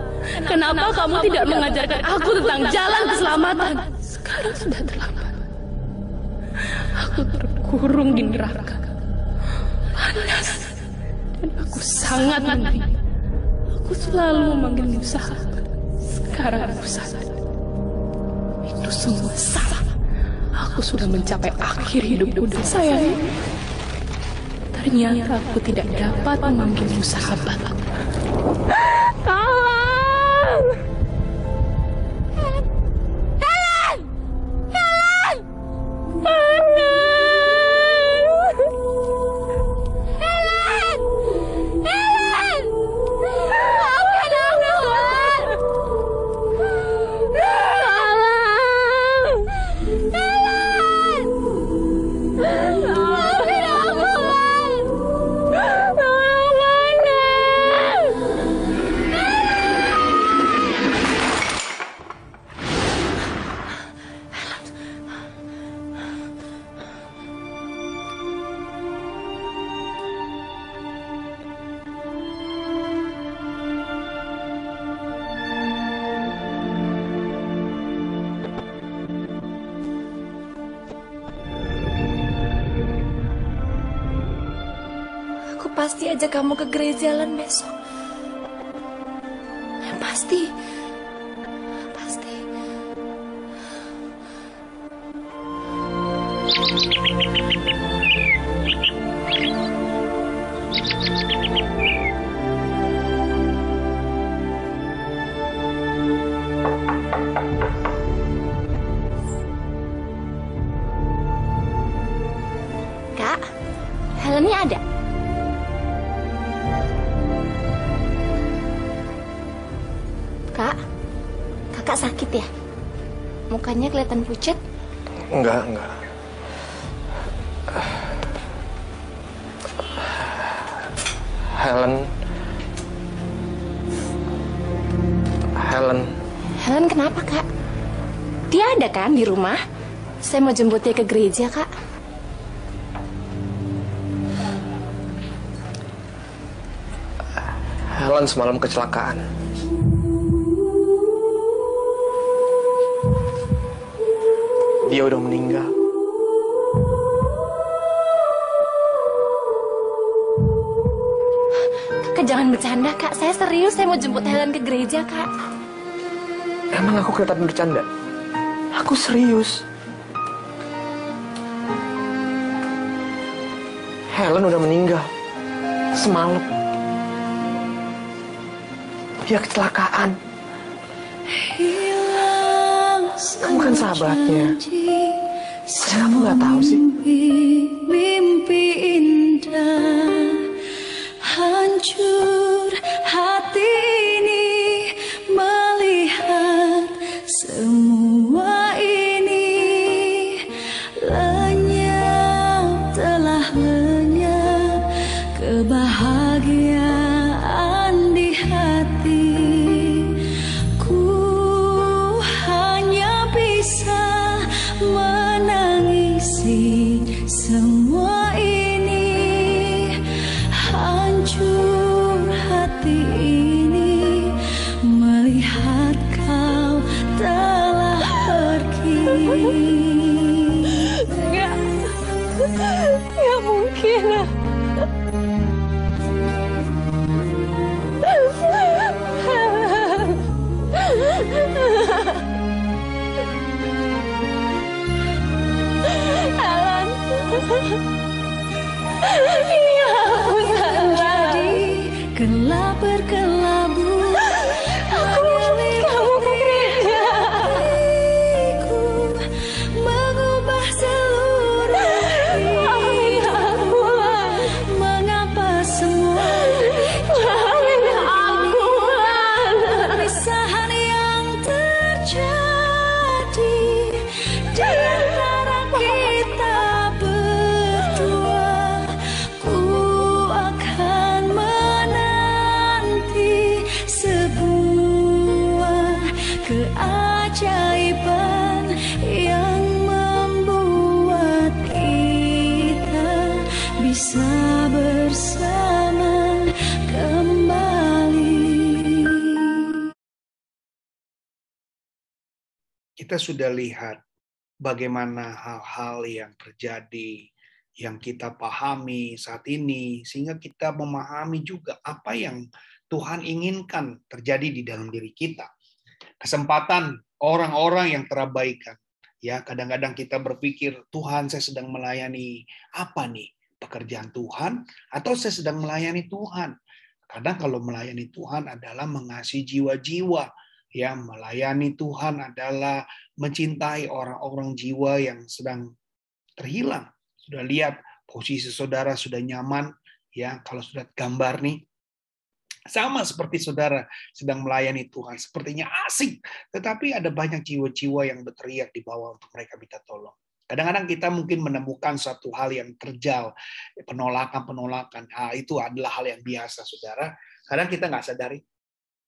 Kenapa kamu tidak mengajarkan aku tentang jalan keselamatan? Sekarang sudah terlambat. Aku terkurung di neraka. Panas. Dan aku sangat menderita. Aku selalu memanggilmu sahabat. Sadar. Itu semua salah. Aku sudah mencapai akhir hidupku dan sayang. Ternyata aku tidak dapat memanggilmu sahabat. Gereja jalan Enggak, enggak. Helen. Helen. Helen kenapa kak? Dia ada kan di rumah? Saya mau jemput dia ke gereja kak. Helen semalam kecelakaan. Dia udah meninggal. Kakak jangan bercanda kak. Saya serius. Saya mau jemput Helen ke gereja kak. Emang aku kelihatan bercanda? Aku serius. Helen udah meninggal. Semalam. Dia kecelakaan. Kamu kan sahabatnya. Masa kamu nggak tahu sih? Kita sudah lihat bagaimana hal-hal yang terjadi yang kita pahami saat ini sehingga kita memahami juga apa yang Tuhan inginkan terjadi di dalam diri kita. Kesempatan orang-orang yang terabaikan. Ya, kadang-kadang kita berpikir, Tuhan saya sedang melayani apa nih? Pekerjaan Tuhan atau saya sedang melayani Tuhan? Kadang kalau melayani Tuhan adalah mengasihi jiwa-jiwa, ya, melayani Tuhan adalah mencintai orang-orang jiwa yang sedang terhilang. Sudah lihat posisi saudara sudah nyaman, ya, kalau sudah gambar nih, sama seperti saudara sedang melayani Tuhan, sepertinya asik, tetapi ada banyak jiwa-jiwa yang berteriak di bawah untuk mereka minta tolong. Kadang-kadang kita mungkin menemukan suatu hal yang terjal, penolakan-penolakan. Ah, itu adalah hal yang biasa, saudara. Kadang kita nggak sadari.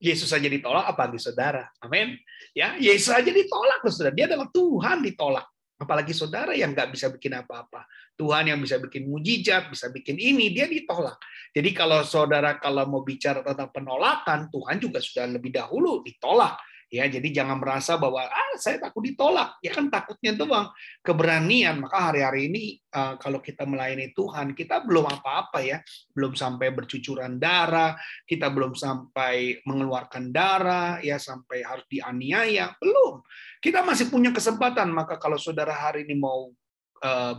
Yesus saja ditolak, apalagi saudara. Amin. Ya, Yesus saja ditolak, saudara. Dia adalah Tuhan ditolak. Apalagi saudara yang nggak bisa bikin apa-apa. Tuhan yang bisa bikin mujizat, bisa bikin ini, dia ditolak. Jadi kalau saudara kalau mau bicara tentang penolakan, Tuhan juga sudah lebih dahulu ditolak. Ya, jadi jangan merasa bahwa ah saya takut ditolak. Ya kan takutnya doang. Keberanian. Maka hari-hari ini uh, kalau kita melayani Tuhan, kita belum apa-apa ya. Belum sampai bercucuran darah, kita belum sampai mengeluarkan darah, ya sampai harus dianiaya, belum. Kita masih punya kesempatan. Maka kalau saudara hari ini mau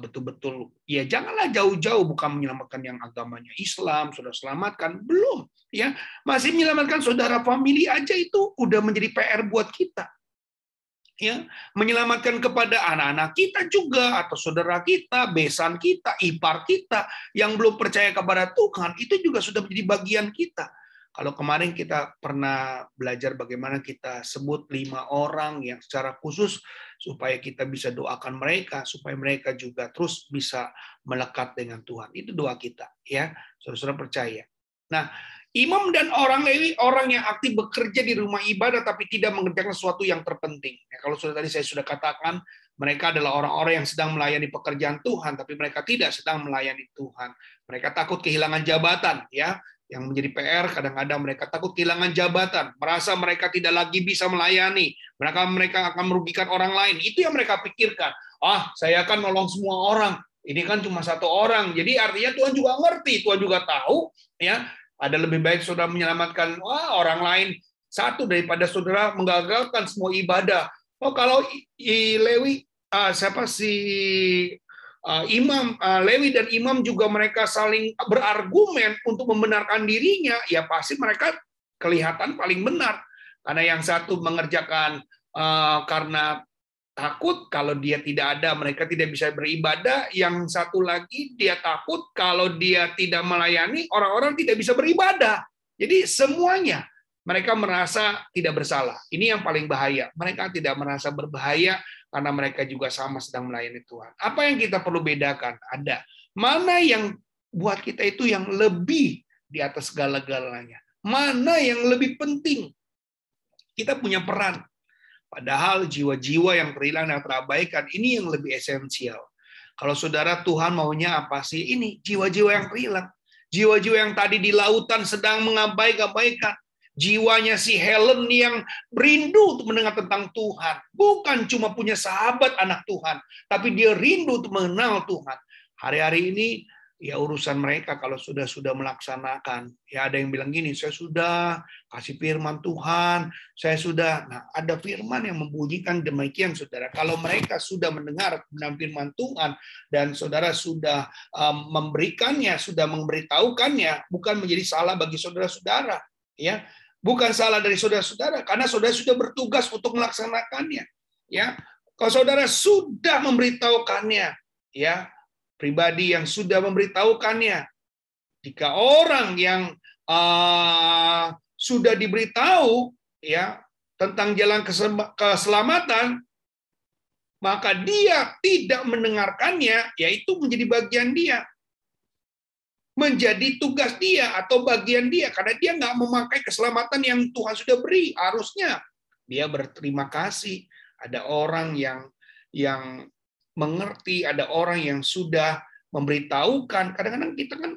betul-betul ya janganlah jauh-jauh bukan menyelamatkan yang agamanya Islam sudah selamatkan belum ya. Masih menyelamatkan saudara famili aja itu udah menjadi PR buat kita ya. Menyelamatkan kepada anak-anak kita juga atau saudara kita besan kita ipar kita yang belum percaya kepada Tuhan itu juga sudah menjadi bagian kita kalau kemarin kita pernah belajar bagaimana kita sebut lima orang yang secara khusus supaya kita bisa doakan mereka, supaya mereka juga terus bisa melekat dengan Tuhan. Itu doa kita, ya, saudara-saudara percaya. Nah, imam dan orang Lewi orang yang aktif bekerja di rumah ibadah tapi tidak mengerjakan sesuatu yang terpenting. Ya, kalau sudah tadi saya sudah katakan, mereka adalah orang-orang yang sedang melayani pekerjaan Tuhan, tapi mereka tidak sedang melayani Tuhan. Mereka takut kehilangan jabatan, ya yang menjadi PR kadang-kadang mereka takut kehilangan jabatan, merasa mereka tidak lagi bisa melayani, mereka mereka akan merugikan orang lain. Itu yang mereka pikirkan. Ah, saya akan nolong semua orang. Ini kan cuma satu orang. Jadi artinya Tuhan juga ngerti, Tuhan juga tahu ya, ada lebih baik saudara menyelamatkan wah, orang lain satu daripada saudara menggagalkan semua ibadah. Oh, kalau Lewi uh, siapa si imam uh, Lewi dan imam juga mereka saling berargumen untuk membenarkan dirinya, ya pasti mereka kelihatan paling benar. Karena yang satu mengerjakan uh, karena takut kalau dia tidak ada mereka tidak bisa beribadah, yang satu lagi dia takut kalau dia tidak melayani orang-orang tidak bisa beribadah. Jadi semuanya mereka merasa tidak bersalah. Ini yang paling bahaya. Mereka tidak merasa berbahaya karena mereka juga sama sedang melayani Tuhan. Apa yang kita perlu bedakan? Ada. Mana yang buat kita itu yang lebih di atas segala-galanya? Mana yang lebih penting? Kita punya peran. Padahal jiwa-jiwa yang terhilang dan terabaikan ini yang lebih esensial. Kalau saudara Tuhan maunya apa sih? Ini jiwa-jiwa yang terhilang. Jiwa-jiwa yang tadi di lautan sedang mengabaikan jiwanya si Helen yang rindu untuk mendengar tentang Tuhan. Bukan cuma punya sahabat anak Tuhan, tapi dia rindu untuk mengenal Tuhan. Hari-hari ini ya urusan mereka kalau sudah sudah melaksanakan ya ada yang bilang gini saya sudah kasih firman Tuhan saya sudah nah ada firman yang membunyikan demikian saudara kalau mereka sudah mendengar firman Tuhan dan saudara sudah um, memberikannya sudah memberitahukannya bukan menjadi salah bagi saudara-saudara ya Bukan salah dari saudara-saudara, karena saudara sudah bertugas untuk melaksanakannya. Ya, kalau saudara sudah memberitahukannya, ya pribadi yang sudah memberitahukannya, jika orang yang uh, sudah diberitahu, ya tentang jalan keselamatan, maka dia tidak mendengarkannya, yaitu menjadi bagian dia menjadi tugas dia atau bagian dia karena dia nggak memakai keselamatan yang Tuhan sudah beri. Harusnya dia berterima kasih. Ada orang yang yang mengerti ada orang yang sudah memberitahukan. Kadang-kadang kita kan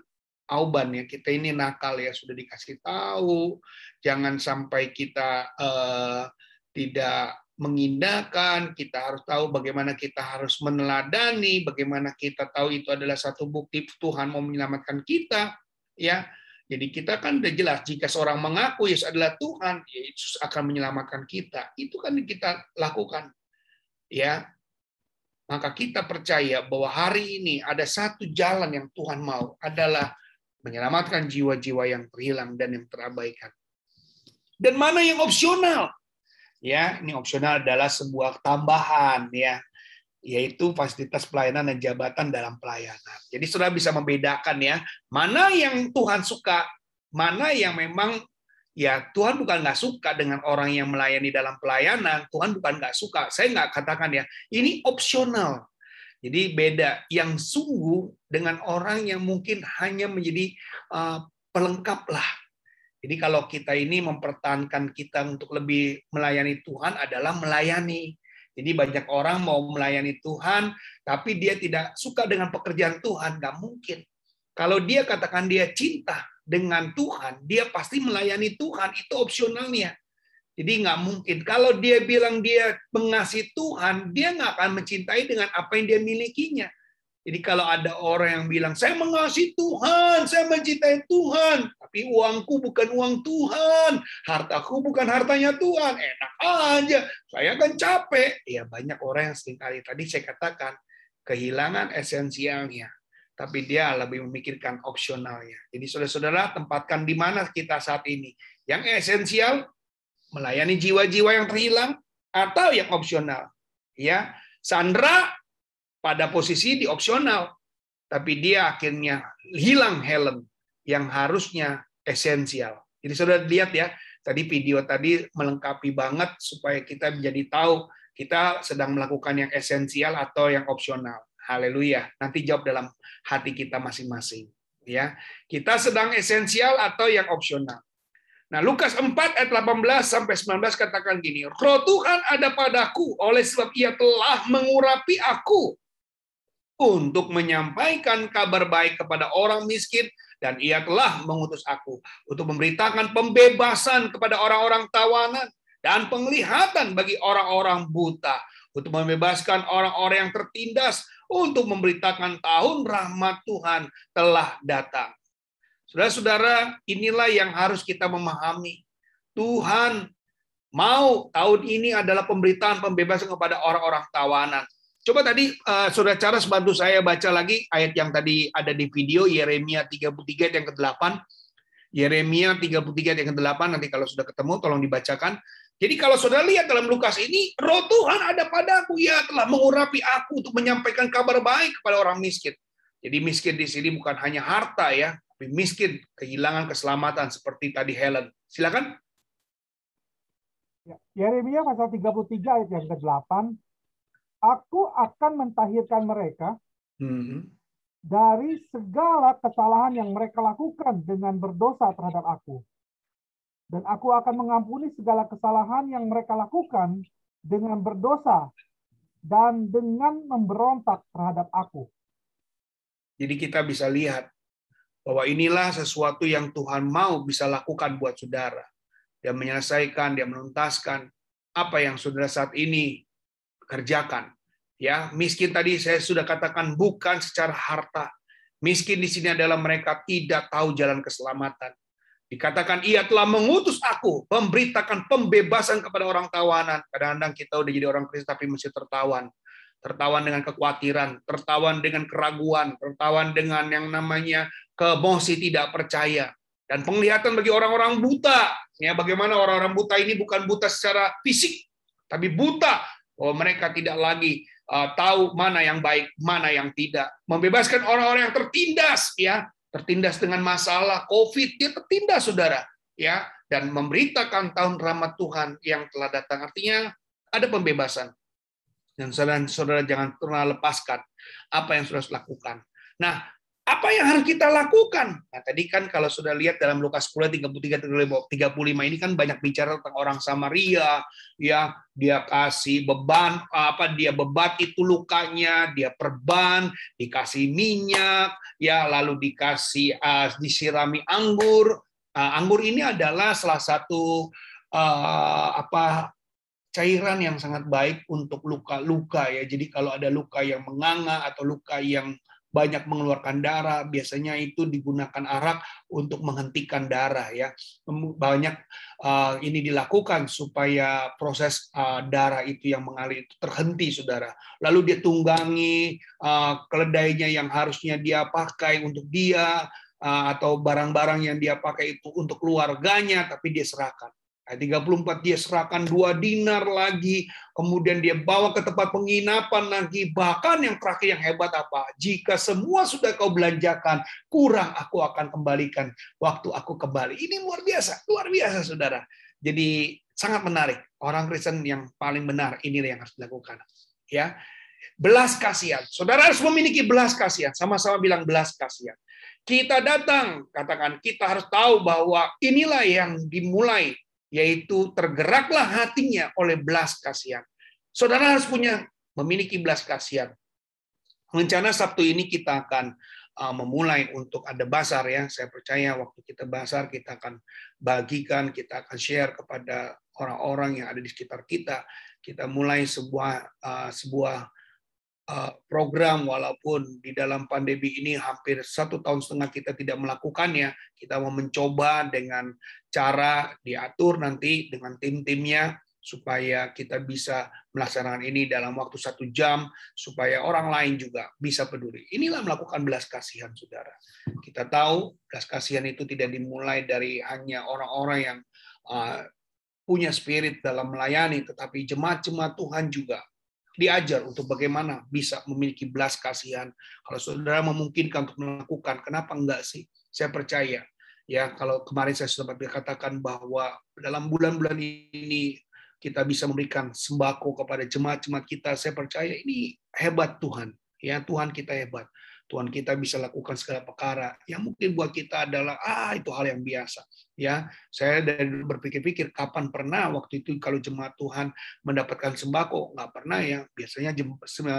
auban ya kita ini nakal ya sudah dikasih tahu. Jangan sampai kita uh, tidak mengindahkan, kita harus tahu bagaimana kita harus meneladani, bagaimana kita tahu itu adalah satu bukti Tuhan mau menyelamatkan kita, ya. Jadi kita kan udah jelas jika seorang mengaku Yesus adalah Tuhan, ya Yesus akan menyelamatkan kita. Itu kan yang kita lakukan. Ya. Maka kita percaya bahwa hari ini ada satu jalan yang Tuhan mau adalah menyelamatkan jiwa-jiwa yang terhilang dan yang terabaikan. Dan mana yang opsional? Ya, ini opsional adalah sebuah tambahan ya, yaitu fasilitas pelayanan dan jabatan dalam pelayanan. Jadi sudah bisa membedakan ya, mana yang Tuhan suka, mana yang memang ya Tuhan bukan nggak suka dengan orang yang melayani dalam pelayanan, Tuhan bukan nggak suka. Saya nggak katakan ya, ini opsional. Jadi beda yang sungguh dengan orang yang mungkin hanya menjadi uh, pelengkap lah jadi kalau kita ini mempertahankan kita untuk lebih melayani Tuhan adalah melayani. Jadi banyak orang mau melayani Tuhan, tapi dia tidak suka dengan pekerjaan Tuhan, nggak mungkin. Kalau dia katakan dia cinta dengan Tuhan, dia pasti melayani Tuhan, itu opsionalnya. Jadi nggak mungkin. Kalau dia bilang dia mengasihi Tuhan, dia nggak akan mencintai dengan apa yang dia milikinya. Jadi kalau ada orang yang bilang, saya mengasihi Tuhan, saya mencintai Tuhan, tapi uangku bukan uang Tuhan, hartaku bukan hartanya Tuhan, enak aja, saya kan capek. Ya banyak orang yang sering kali tadi saya katakan, kehilangan esensialnya, tapi dia lebih memikirkan opsionalnya. Jadi saudara-saudara, tempatkan di mana kita saat ini. Yang esensial, melayani jiwa-jiwa yang terhilang, atau yang opsional. Ya, Sandra pada posisi di opsional, tapi dia akhirnya hilang helm yang harusnya esensial. Jadi sudah lihat ya, tadi video tadi melengkapi banget supaya kita menjadi tahu kita sedang melakukan yang esensial atau yang opsional. Haleluya. Nanti jawab dalam hati kita masing-masing. Ya, kita sedang esensial atau yang opsional. Nah, Lukas 4 ayat 18 sampai 19 katakan gini, Roh Tuhan ada padaku oleh sebab ia telah mengurapi aku untuk menyampaikan kabar baik kepada orang miskin dan ia telah mengutus aku untuk memberitakan pembebasan kepada orang-orang tawanan dan penglihatan bagi orang-orang buta untuk membebaskan orang-orang yang tertindas untuk memberitakan tahun rahmat Tuhan telah datang. Saudara-saudara, inilah yang harus kita memahami. Tuhan mau tahun ini adalah pemberitaan pembebasan kepada orang-orang tawanan. Coba tadi uh, Saudara Charles bantu saya baca lagi ayat yang tadi ada di video Yeremia 33 yang ke-8. Yeremia 33 yang ke-8 nanti kalau sudah ketemu tolong dibacakan. Jadi kalau Saudara lihat dalam Lukas ini, roh Tuhan ada padaku, ya telah mengurapi aku untuk menyampaikan kabar baik kepada orang miskin. Jadi miskin di sini bukan hanya harta ya, tapi miskin kehilangan keselamatan seperti tadi Helen. Silakan. Ya, Yeremia pasal 33 ayat yang ke-8 aku akan mentahirkan mereka Hmm. dari segala kesalahan yang mereka lakukan dengan berdosa terhadap aku. Dan aku akan mengampuni segala kesalahan yang mereka lakukan dengan berdosa dan dengan memberontak terhadap aku. Jadi kita bisa lihat bahwa inilah sesuatu yang Tuhan mau bisa lakukan buat saudara. Dia menyelesaikan, dia menuntaskan apa yang saudara saat ini kerjakan. Ya, miskin tadi saya sudah katakan bukan secara harta. Miskin di sini adalah mereka tidak tahu jalan keselamatan. Dikatakan ia telah mengutus aku memberitakan pembebasan kepada orang tawanan. Kadang-kadang kita udah jadi orang Kristen tapi masih tertawan. Tertawan dengan kekhawatiran, tertawan dengan keraguan, tertawan dengan yang namanya kemosi tidak percaya. Dan penglihatan bagi orang-orang buta. Ya, bagaimana orang-orang buta ini bukan buta secara fisik, tapi buta bahwa mereka tidak lagi tahu mana yang baik, mana yang tidak. Membebaskan orang-orang yang tertindas, ya, tertindas dengan masalah COVID, dia tertindas, saudara, ya, dan memberitakan tahun rahmat Tuhan yang telah datang. Artinya ada pembebasan. Dan saudara-saudara jangan pernah lepaskan apa yang sudah lakukan. Nah, apa yang harus kita lakukan? Nah, tadi kan kalau sudah lihat dalam Lukas 10 33 35 ini kan banyak bicara tentang orang Samaria, ya, dia kasih beban apa dia bebat itu lukanya, dia perban, dikasih minyak, ya, lalu dikasih uh, disirami anggur. Uh, anggur ini adalah salah satu uh, apa cairan yang sangat baik untuk luka-luka ya. Jadi kalau ada luka yang menganga atau luka yang banyak mengeluarkan darah, biasanya itu digunakan arak untuk menghentikan darah ya. Banyak uh, ini dilakukan supaya proses uh, darah itu yang mengalir itu terhenti, saudara. Lalu dia tunggangi uh, keledainya yang harusnya dia pakai untuk dia atau barang-barang yang dia pakai itu untuk keluarganya, tapi dia serahkan. Ayat 34 dia serahkan dua dinar lagi, kemudian dia bawa ke tempat penginapan lagi. Bahkan yang terakhir yang hebat apa? Jika semua sudah kau belanjakan, kurang aku akan kembalikan waktu aku kembali. Ini luar biasa, luar biasa saudara. Jadi sangat menarik. Orang Kristen yang paling benar ini yang harus dilakukan. Ya, belas kasihan. Saudara harus memiliki belas kasihan. Sama-sama bilang belas kasihan. Kita datang, katakan kita harus tahu bahwa inilah yang dimulai yaitu tergeraklah hatinya oleh belas kasihan. Saudara harus punya memiliki belas kasihan. Rencana Sabtu ini kita akan uh, memulai untuk ada basar ya. Saya percaya waktu kita basar kita akan bagikan, kita akan share kepada orang-orang yang ada di sekitar kita. Kita mulai sebuah uh, sebuah uh, program walaupun di dalam pandemi ini hampir satu tahun setengah kita tidak melakukannya. Kita mau mencoba dengan cara diatur nanti dengan tim-timnya supaya kita bisa melaksanakan ini dalam waktu satu jam supaya orang lain juga bisa peduli. Inilah melakukan belas kasihan, saudara. Kita tahu belas kasihan itu tidak dimulai dari hanya orang-orang yang uh, punya spirit dalam melayani, tetapi jemaat-jemaat Tuhan juga diajar untuk bagaimana bisa memiliki belas kasihan. Kalau saudara memungkinkan untuk melakukan, kenapa enggak sih? Saya percaya ya kalau kemarin saya sudah katakan bahwa dalam bulan-bulan ini kita bisa memberikan sembako kepada jemaat-jemaat kita saya percaya ini hebat Tuhan. Ya Tuhan kita hebat Tuhan kita bisa lakukan segala perkara. Yang mungkin buat kita adalah ah itu hal yang biasa. Ya saya dari berpikir-pikir kapan pernah waktu itu kalau jemaat Tuhan mendapatkan sembako? Nggak pernah ya. Biasanya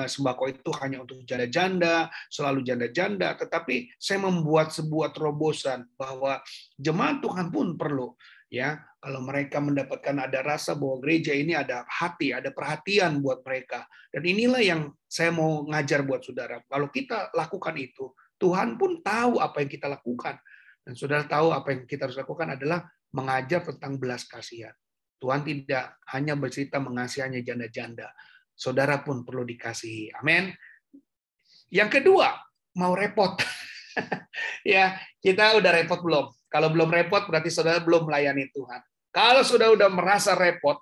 sembako itu hanya untuk janda-janda selalu janda-janda. Tetapi saya membuat sebuah terobosan bahwa jemaat Tuhan pun perlu ya kalau mereka mendapatkan ada rasa bahwa gereja ini ada hati, ada perhatian buat mereka. Dan inilah yang saya mau ngajar buat saudara. Kalau kita lakukan itu, Tuhan pun tahu apa yang kita lakukan. Dan saudara tahu apa yang kita harus lakukan adalah mengajar tentang belas kasihan. Tuhan tidak hanya bercerita mengasihannya janda-janda. Saudara pun perlu dikasihi. Amin. Yang kedua, mau repot. *laughs* ya, kita udah repot belum? Kalau belum repot berarti saudara belum melayani Tuhan. Kalau sudah udah merasa repot,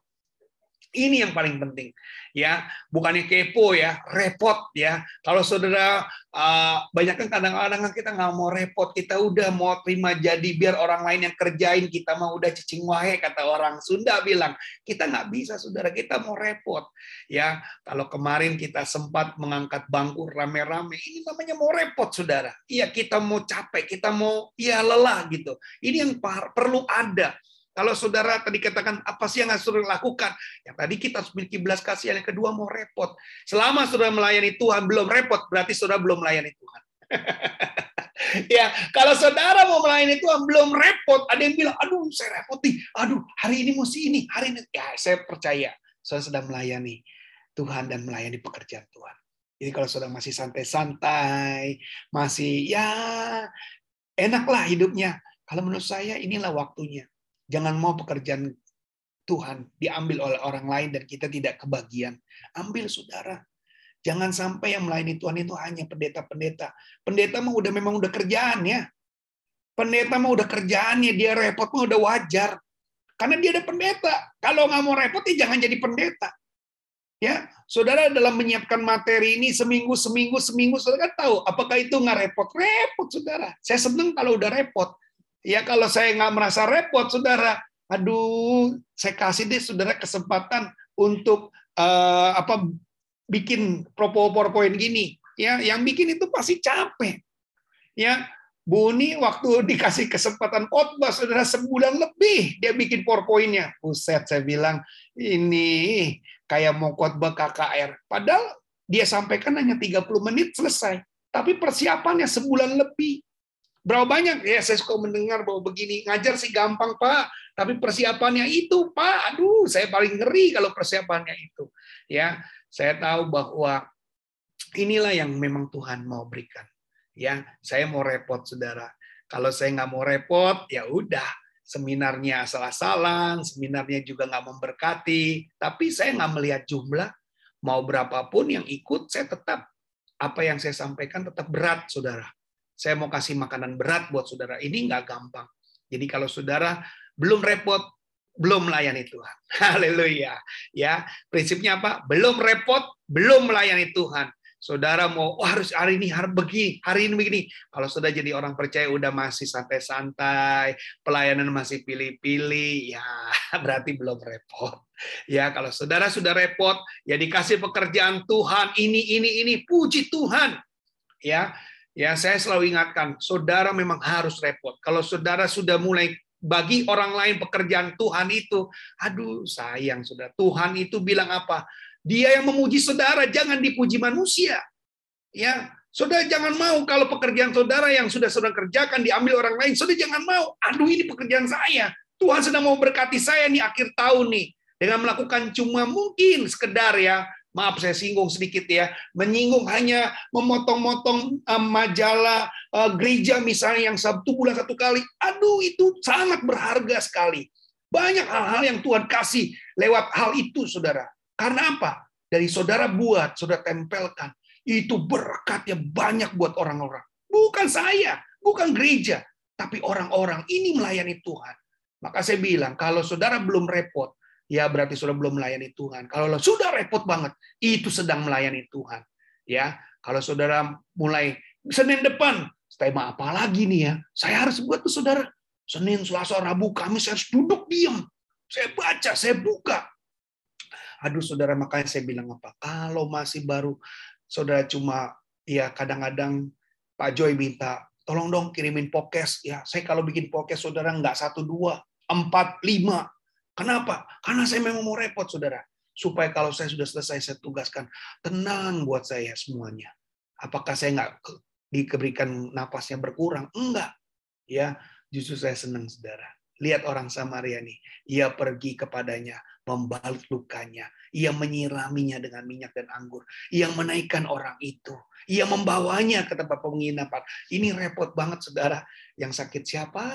ini yang paling penting, ya. Bukannya kepo ya, repot ya. Kalau saudara uh, banyak kan kadang-kadang kita nggak mau repot, kita udah mau terima jadi biar orang lain yang kerjain, kita mau udah cicing wahe kata orang Sunda bilang. Kita nggak bisa, saudara. Kita mau repot, ya. Kalau kemarin kita sempat mengangkat bangku rame-rame, ini namanya mau repot, saudara. Iya, kita mau capek, kita mau ya lelah gitu. Ini yang perlu ada kalau saudara tadi katakan apa sih yang harus saudara lakukan? Yang tadi kita harus memiliki belas kasihan. Yang kedua mau repot. Selama saudara melayani Tuhan belum repot, berarti saudara belum melayani Tuhan. *laughs* ya, kalau saudara mau melayani Tuhan belum repot, ada yang bilang, aduh saya repot nih, aduh hari ini mesti ini, hari ini. Ya, saya percaya saudara sedang melayani Tuhan dan melayani pekerjaan Tuhan. Jadi kalau saudara masih santai-santai, masih ya enaklah hidupnya. Kalau menurut saya inilah waktunya Jangan mau pekerjaan Tuhan diambil oleh orang lain dan kita tidak kebagian. Ambil saudara. Jangan sampai yang melayani Tuhan itu hanya pendeta-pendeta. Pendeta mah udah memang udah kerjaannya. Pendeta mah udah kerjaannya, dia repot mah udah wajar. Karena dia ada pendeta. Kalau nggak mau repot, ya jangan jadi pendeta. Ya, saudara dalam menyiapkan materi ini seminggu, seminggu, seminggu, saudara kan tahu apakah itu nggak repot? Repot, saudara. Saya seneng kalau udah repot. Ya kalau saya nggak merasa repot, saudara, aduh, saya kasih deh saudara kesempatan untuk uh, apa bikin PowerPoint gini. Ya, yang bikin itu pasti capek. Ya, Buni waktu *laughs* dikasih kesempatan khotbah saudara sebulan lebih dia bikin PowerPoint-nya. Buset, saya bilang ini kayak mau khotbah KKR. Padahal dia sampaikan hanya 30 menit selesai. Tapi persiapannya sebulan lebih. Berapa banyak ya saya suka mendengar bahwa begini ngajar sih gampang pak, Tapi persiapannya itu, Pak, aduh, saya paling ngeri kalau persiapannya itu. Ya, saya tahu bahwa inilah yang memang Tuhan mau berikan. Ya, saya mau repot, saudara. Kalau saya nggak mau repot, ya udah, seminarnya asal-asalan, seminarnya juga nggak memberkati. Tapi saya nggak melihat jumlah, mau berapapun yang ikut, saya tetap apa yang saya sampaikan tetap berat, saudara. Saya mau kasih makanan berat buat saudara. Ini nggak gampang. Jadi kalau saudara belum repot, belum melayani Tuhan. *laughs* Haleluya. Ya, prinsipnya apa? Belum repot, belum melayani Tuhan. Saudara mau oh, harus hari ini harus begini, hari ini begini. Kalau sudah jadi orang percaya udah masih santai-santai, pelayanan masih pilih-pilih, ya *laughs* berarti belum repot. Ya, kalau saudara sudah repot, ya dikasih pekerjaan Tuhan ini ini ini, puji Tuhan. Ya, ya saya selalu ingatkan, saudara memang harus repot. Kalau saudara sudah mulai bagi orang lain pekerjaan Tuhan itu, aduh sayang sudah. Tuhan itu bilang apa? Dia yang memuji saudara, jangan dipuji manusia. Ya, saudara jangan mau kalau pekerjaan saudara yang sudah saudara kerjakan diambil orang lain, saudara jangan mau. Aduh ini pekerjaan saya. Tuhan sedang mau berkati saya nih akhir tahun nih dengan melakukan cuma mungkin sekedar ya maaf saya singgung sedikit ya, menyinggung hanya memotong-motong um, majalah uh, gereja misalnya yang satu bulan satu kali. Aduh, itu sangat berharga sekali. Banyak hal-hal yang Tuhan kasih lewat hal itu, saudara. Karena apa? Dari saudara buat, saudara tempelkan. Itu berkatnya banyak buat orang-orang. Bukan saya, bukan gereja, tapi orang-orang ini melayani Tuhan. Maka saya bilang, kalau saudara belum repot, ya berarti saudara belum melayani Tuhan. Kalau sudah repot banget, itu sedang melayani Tuhan. Ya, kalau saudara mulai Senin depan, tema apa lagi nih ya? Saya harus buat tuh saudara. Senin, Selasa, Rabu, Kamis saya harus duduk diam. Saya baca, saya buka. Aduh saudara makanya saya bilang apa? Kalau masih baru saudara cuma ya kadang-kadang Pak Joy minta tolong dong kirimin podcast ya. Saya kalau bikin podcast saudara nggak satu dua empat lima. Kenapa? Karena saya memang mau repot saudara. Supaya kalau saya sudah selesai saya tugaskan tenang buat saya semuanya. Apakah saya nggak diberikan napasnya berkurang? Enggak. Ya, justru saya senang saudara. Lihat orang Samaria nih, ia pergi kepadanya, membalut lukanya, ia menyiraminya dengan minyak dan anggur, ia menaikkan orang itu, ia membawanya ke tempat penginapan. Ini repot banget saudara, yang sakit siapa,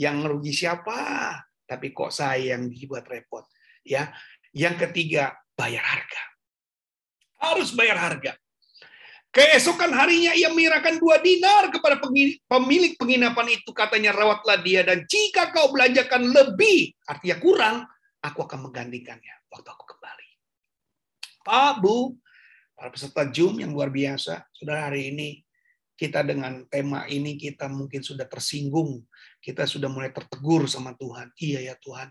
yang rugi siapa, tapi kok saya yang dibuat repot. Ya, yang ketiga bayar harga, harus bayar harga. Keesokan harinya ia menyerahkan dua dinar kepada pemilik penginapan itu. Katanya rawatlah dia dan jika kau belanjakan lebih, artinya kurang, aku akan menggantikannya waktu aku kembali. Pak, Bu, para peserta Zoom yang luar biasa, sudah hari ini kita dengan tema ini kita mungkin sudah tersinggung, kita sudah mulai tertegur sama Tuhan. Iya ya Tuhan,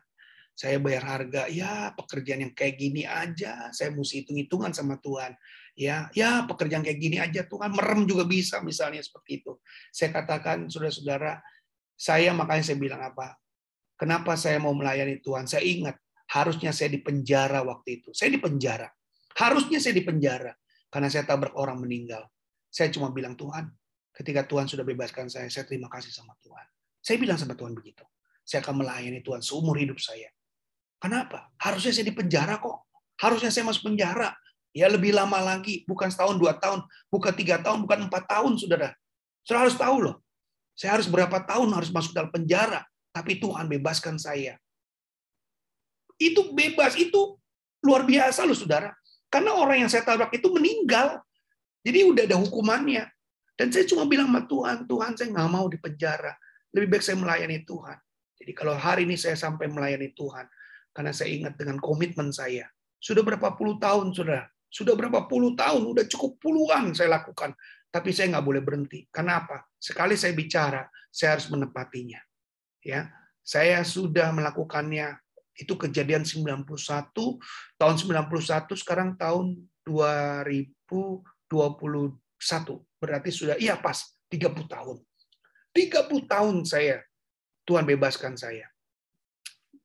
saya bayar harga, ya pekerjaan yang kayak gini aja, saya mesti hitung-hitungan sama Tuhan. Ya ya pekerjaan kayak gini aja. Tuhan merem juga bisa misalnya seperti itu. Saya katakan saudara-saudara saya makanya saya bilang apa? Kenapa saya mau melayani Tuhan? Saya ingat harusnya saya di penjara waktu itu. Saya di penjara. Harusnya saya di penjara. Karena saya tabrak orang meninggal. Saya cuma bilang Tuhan ketika Tuhan sudah bebaskan saya saya terima kasih sama Tuhan saya bilang sama Tuhan begitu saya akan melayani Tuhan seumur hidup saya kenapa harusnya saya di penjara kok harusnya saya masuk penjara Ya lebih lama lagi, bukan setahun, dua tahun, bukan tiga tahun, bukan empat tahun, saudara. Saudara harus tahu loh. Saya harus berapa tahun harus masuk dalam penjara, tapi Tuhan bebaskan saya. Itu bebas, itu luar biasa loh saudara. Karena orang yang saya tabrak itu meninggal. Jadi udah ada hukumannya. Dan saya cuma bilang sama Tuhan, Tuhan saya nggak mau di penjara. Lebih baik saya melayani Tuhan. Jadi kalau hari ini saya sampai melayani Tuhan, karena saya ingat dengan komitmen saya. Sudah berapa puluh tahun, saudara, sudah berapa puluh tahun, udah cukup puluhan saya lakukan. Tapi saya nggak boleh berhenti. Kenapa? Sekali saya bicara, saya harus menepatinya. Ya, saya sudah melakukannya. Itu kejadian 91, tahun 91, sekarang tahun 2021. Berarti sudah, iya pas, 30 tahun. 30 tahun saya, Tuhan bebaskan saya.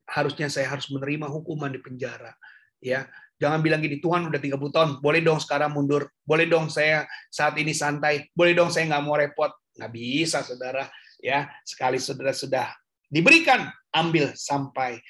Harusnya saya harus menerima hukuman di penjara. Ya, Jangan bilang gini, Tuhan udah 30 tahun, boleh dong sekarang mundur, boleh dong saya saat ini santai, boleh dong saya nggak mau repot. Nggak bisa, saudara. Ya, sekali saudara sudah diberikan, ambil sampai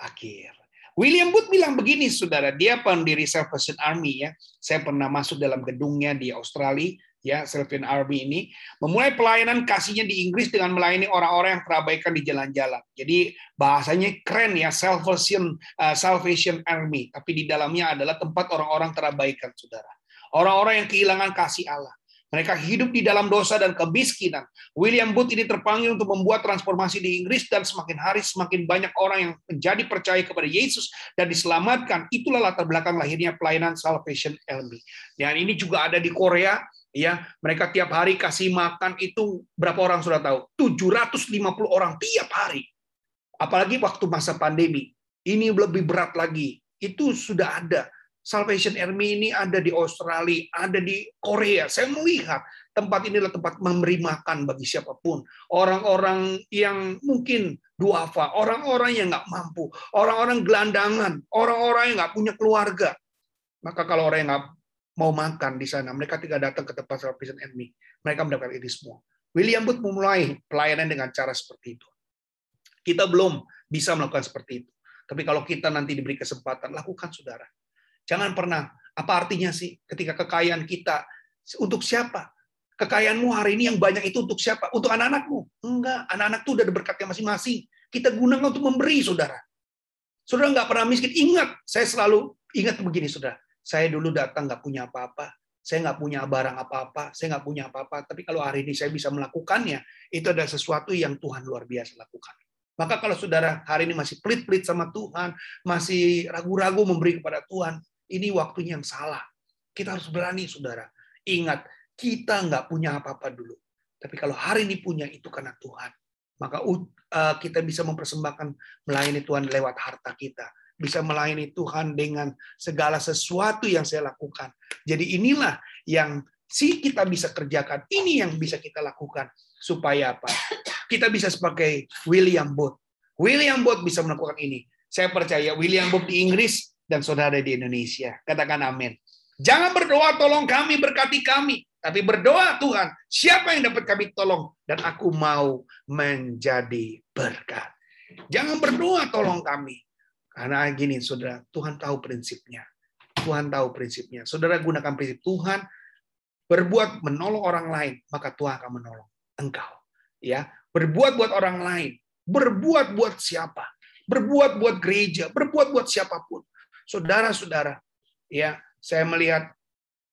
akhir. William Booth bilang begini, saudara, dia pendiri Salvation Army ya. Saya pernah masuk dalam gedungnya di Australia, ya Salvation Army ini memulai pelayanan kasihnya di Inggris dengan melayani orang-orang yang terabaikan di jalan-jalan. Jadi bahasanya keren ya Salvation uh, Salvation Army, tapi di dalamnya adalah tempat orang-orang terabaikan, saudara. Orang-orang yang kehilangan kasih Allah. Mereka hidup di dalam dosa dan kemiskinan. William Booth ini terpanggil untuk membuat transformasi di Inggris dan semakin hari semakin banyak orang yang menjadi percaya kepada Yesus dan diselamatkan. Itulah latar belakang lahirnya pelayanan Salvation Army. Dan ini juga ada di Korea, ya. Mereka tiap hari kasih makan itu berapa orang sudah tahu? 750 orang tiap hari. Apalagi waktu masa pandemi. Ini lebih berat lagi. Itu sudah ada Salvation Army ini ada di Australia, ada di Korea. Saya melihat tempat inilah tempat memberi makan bagi siapa pun. Orang-orang yang mungkin duafa, orang-orang yang nggak mampu, orang-orang gelandangan, orang-orang yang nggak punya keluarga. Maka kalau orang yang nggak mau makan di sana, mereka tidak datang ke tempat Salvation Army. Mereka mendapatkan ini semua. William Booth memulai pelayanan dengan cara seperti itu. Kita belum bisa melakukan seperti itu. Tapi kalau kita nanti diberi kesempatan, lakukan saudara Jangan pernah. Apa artinya sih ketika kekayaan kita untuk siapa? Kekayaanmu hari ini yang banyak itu untuk siapa? Untuk anak-anakmu? Enggak. Anak-anak itu udah ada berkatnya masing-masing. Kita gunakan untuk memberi, saudara. Saudara nggak pernah miskin. Ingat, saya selalu ingat begini, saudara. Saya dulu datang nggak punya apa-apa. Saya nggak punya barang apa-apa. Saya nggak punya apa-apa. Tapi kalau hari ini saya bisa melakukannya, itu adalah sesuatu yang Tuhan luar biasa lakukan. Maka kalau saudara hari ini masih pelit-pelit sama Tuhan, masih ragu-ragu memberi kepada Tuhan, ini waktunya yang salah. Kita harus berani, saudara. Ingat, kita nggak punya apa-apa dulu. Tapi kalau hari ini punya, itu karena Tuhan. Maka uh, kita bisa mempersembahkan melayani Tuhan lewat harta kita. Bisa melayani Tuhan dengan segala sesuatu yang saya lakukan. Jadi inilah yang si kita bisa kerjakan. Ini yang bisa kita lakukan. Supaya apa? Kita bisa sebagai William Booth. William Booth bisa melakukan ini. Saya percaya William Booth di Inggris dan saudara di Indonesia. Katakan amin. Jangan berdoa tolong kami, berkati kami. Tapi berdoa Tuhan, siapa yang dapat kami tolong? Dan aku mau menjadi berkat. Jangan berdoa tolong kami. Karena gini saudara, Tuhan tahu prinsipnya. Tuhan tahu prinsipnya. Saudara gunakan prinsip Tuhan, berbuat menolong orang lain, maka Tuhan akan menolong engkau. Ya, berbuat buat orang lain, berbuat buat siapa? Berbuat buat gereja, berbuat buat siapa pun. Saudara-saudara, ya, saya melihat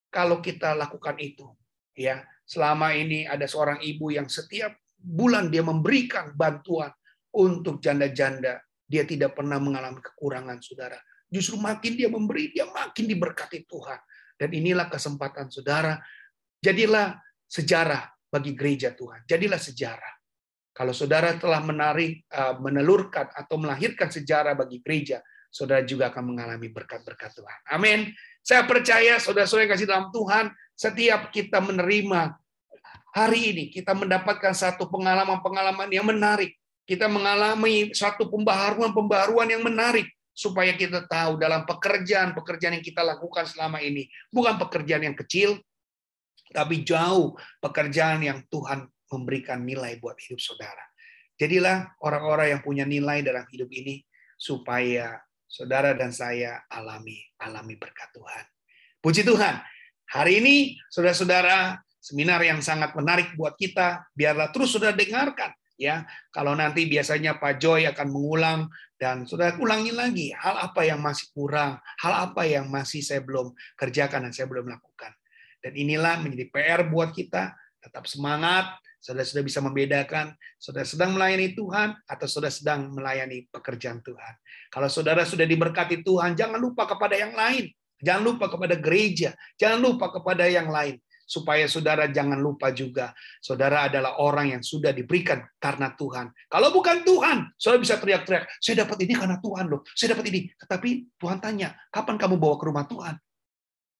kalau kita lakukan itu, ya, selama ini ada seorang ibu yang setiap bulan dia memberikan bantuan untuk janda-janda, dia tidak pernah mengalami kekurangan, saudara. Justru makin dia memberi, dia makin diberkati Tuhan. Dan inilah kesempatan saudara. Jadilah sejarah bagi gereja Tuhan. Jadilah sejarah. Kalau saudara telah menarik, eh, menelurkan atau melahirkan sejarah bagi gereja, saudara juga akan mengalami berkat-berkat Tuhan. Amin. Saya percaya saudara-saudara yang kasih dalam Tuhan, setiap kita menerima hari ini, kita mendapatkan satu pengalaman-pengalaman yang menarik. Kita mengalami satu pembaharuan-pembaharuan yang menarik supaya kita tahu dalam pekerjaan-pekerjaan yang kita lakukan selama ini bukan pekerjaan yang kecil, tapi jauh pekerjaan yang Tuhan memberikan nilai buat hidup saudara. Jadilah orang-orang yang punya nilai dalam hidup ini supaya saudara dan saya alami alami berkat Tuhan. Puji Tuhan. Hari ini saudara-saudara seminar yang sangat menarik buat kita. Biarlah terus saudara dengarkan ya. Kalau nanti biasanya Pak Joy akan mengulang dan saudara ulangi lagi hal apa yang masih kurang, hal apa yang masih saya belum kerjakan dan saya belum lakukan. Dan inilah menjadi PR buat kita, tetap semangat, Saudara sudah bisa membedakan, saudara sedang melayani Tuhan atau saudara sedang melayani pekerjaan Tuhan. Kalau saudara sudah diberkati Tuhan, jangan lupa kepada yang lain. Jangan lupa kepada gereja. Jangan lupa kepada yang lain. Supaya saudara jangan lupa juga, saudara adalah orang yang sudah diberikan karena Tuhan. Kalau bukan Tuhan, saudara bisa teriak-teriak, saya dapat ini karena Tuhan loh. Saya dapat ini. Tetapi Tuhan tanya, kapan kamu bawa ke rumah Tuhan?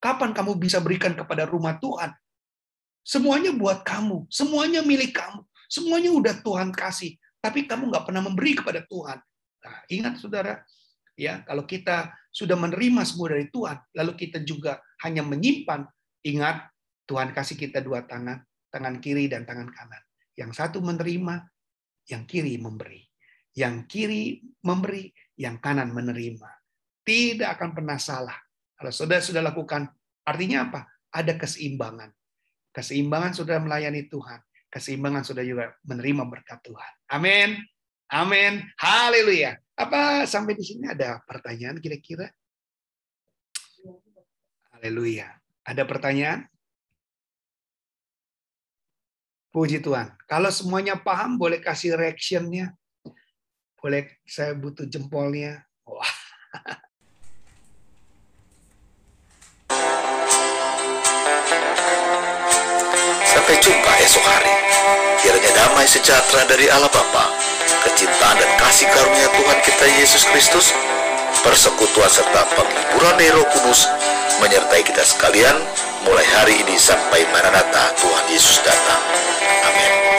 Kapan kamu bisa berikan kepada rumah Tuhan? Semuanya buat kamu, semuanya milik kamu, semuanya udah Tuhan kasih, tapi kamu nggak pernah memberi kepada Tuhan. Nah, ingat saudara, ya kalau kita sudah menerima semua dari Tuhan, lalu kita juga hanya menyimpan, ingat Tuhan kasih kita dua tangan, tangan kiri dan tangan kanan. Yang satu menerima, yang kiri memberi. Yang kiri memberi, yang kanan menerima. Tidak akan pernah salah. Kalau saudara sudah lakukan, artinya apa? Ada keseimbangan. Keseimbangan sudah melayani Tuhan. Keseimbangan sudah juga menerima berkat Tuhan. Amin. Amin. Haleluya. Apa sampai di sini ada pertanyaan kira-kira? Haleluya. Ada pertanyaan? Puji Tuhan. Kalau semuanya paham, boleh kasih reactionnya. Boleh, saya butuh jempolnya. Wah. Sampai jumpa esok hari. Kiranya damai sejahtera dari Allah Bapa, kecintaan dan kasih karunia Tuhan kita Yesus Kristus, persekutuan serta penghiburan Roh Kudus menyertai kita sekalian mulai hari ini sampai Maranatha Tuhan Yesus datang. Amin.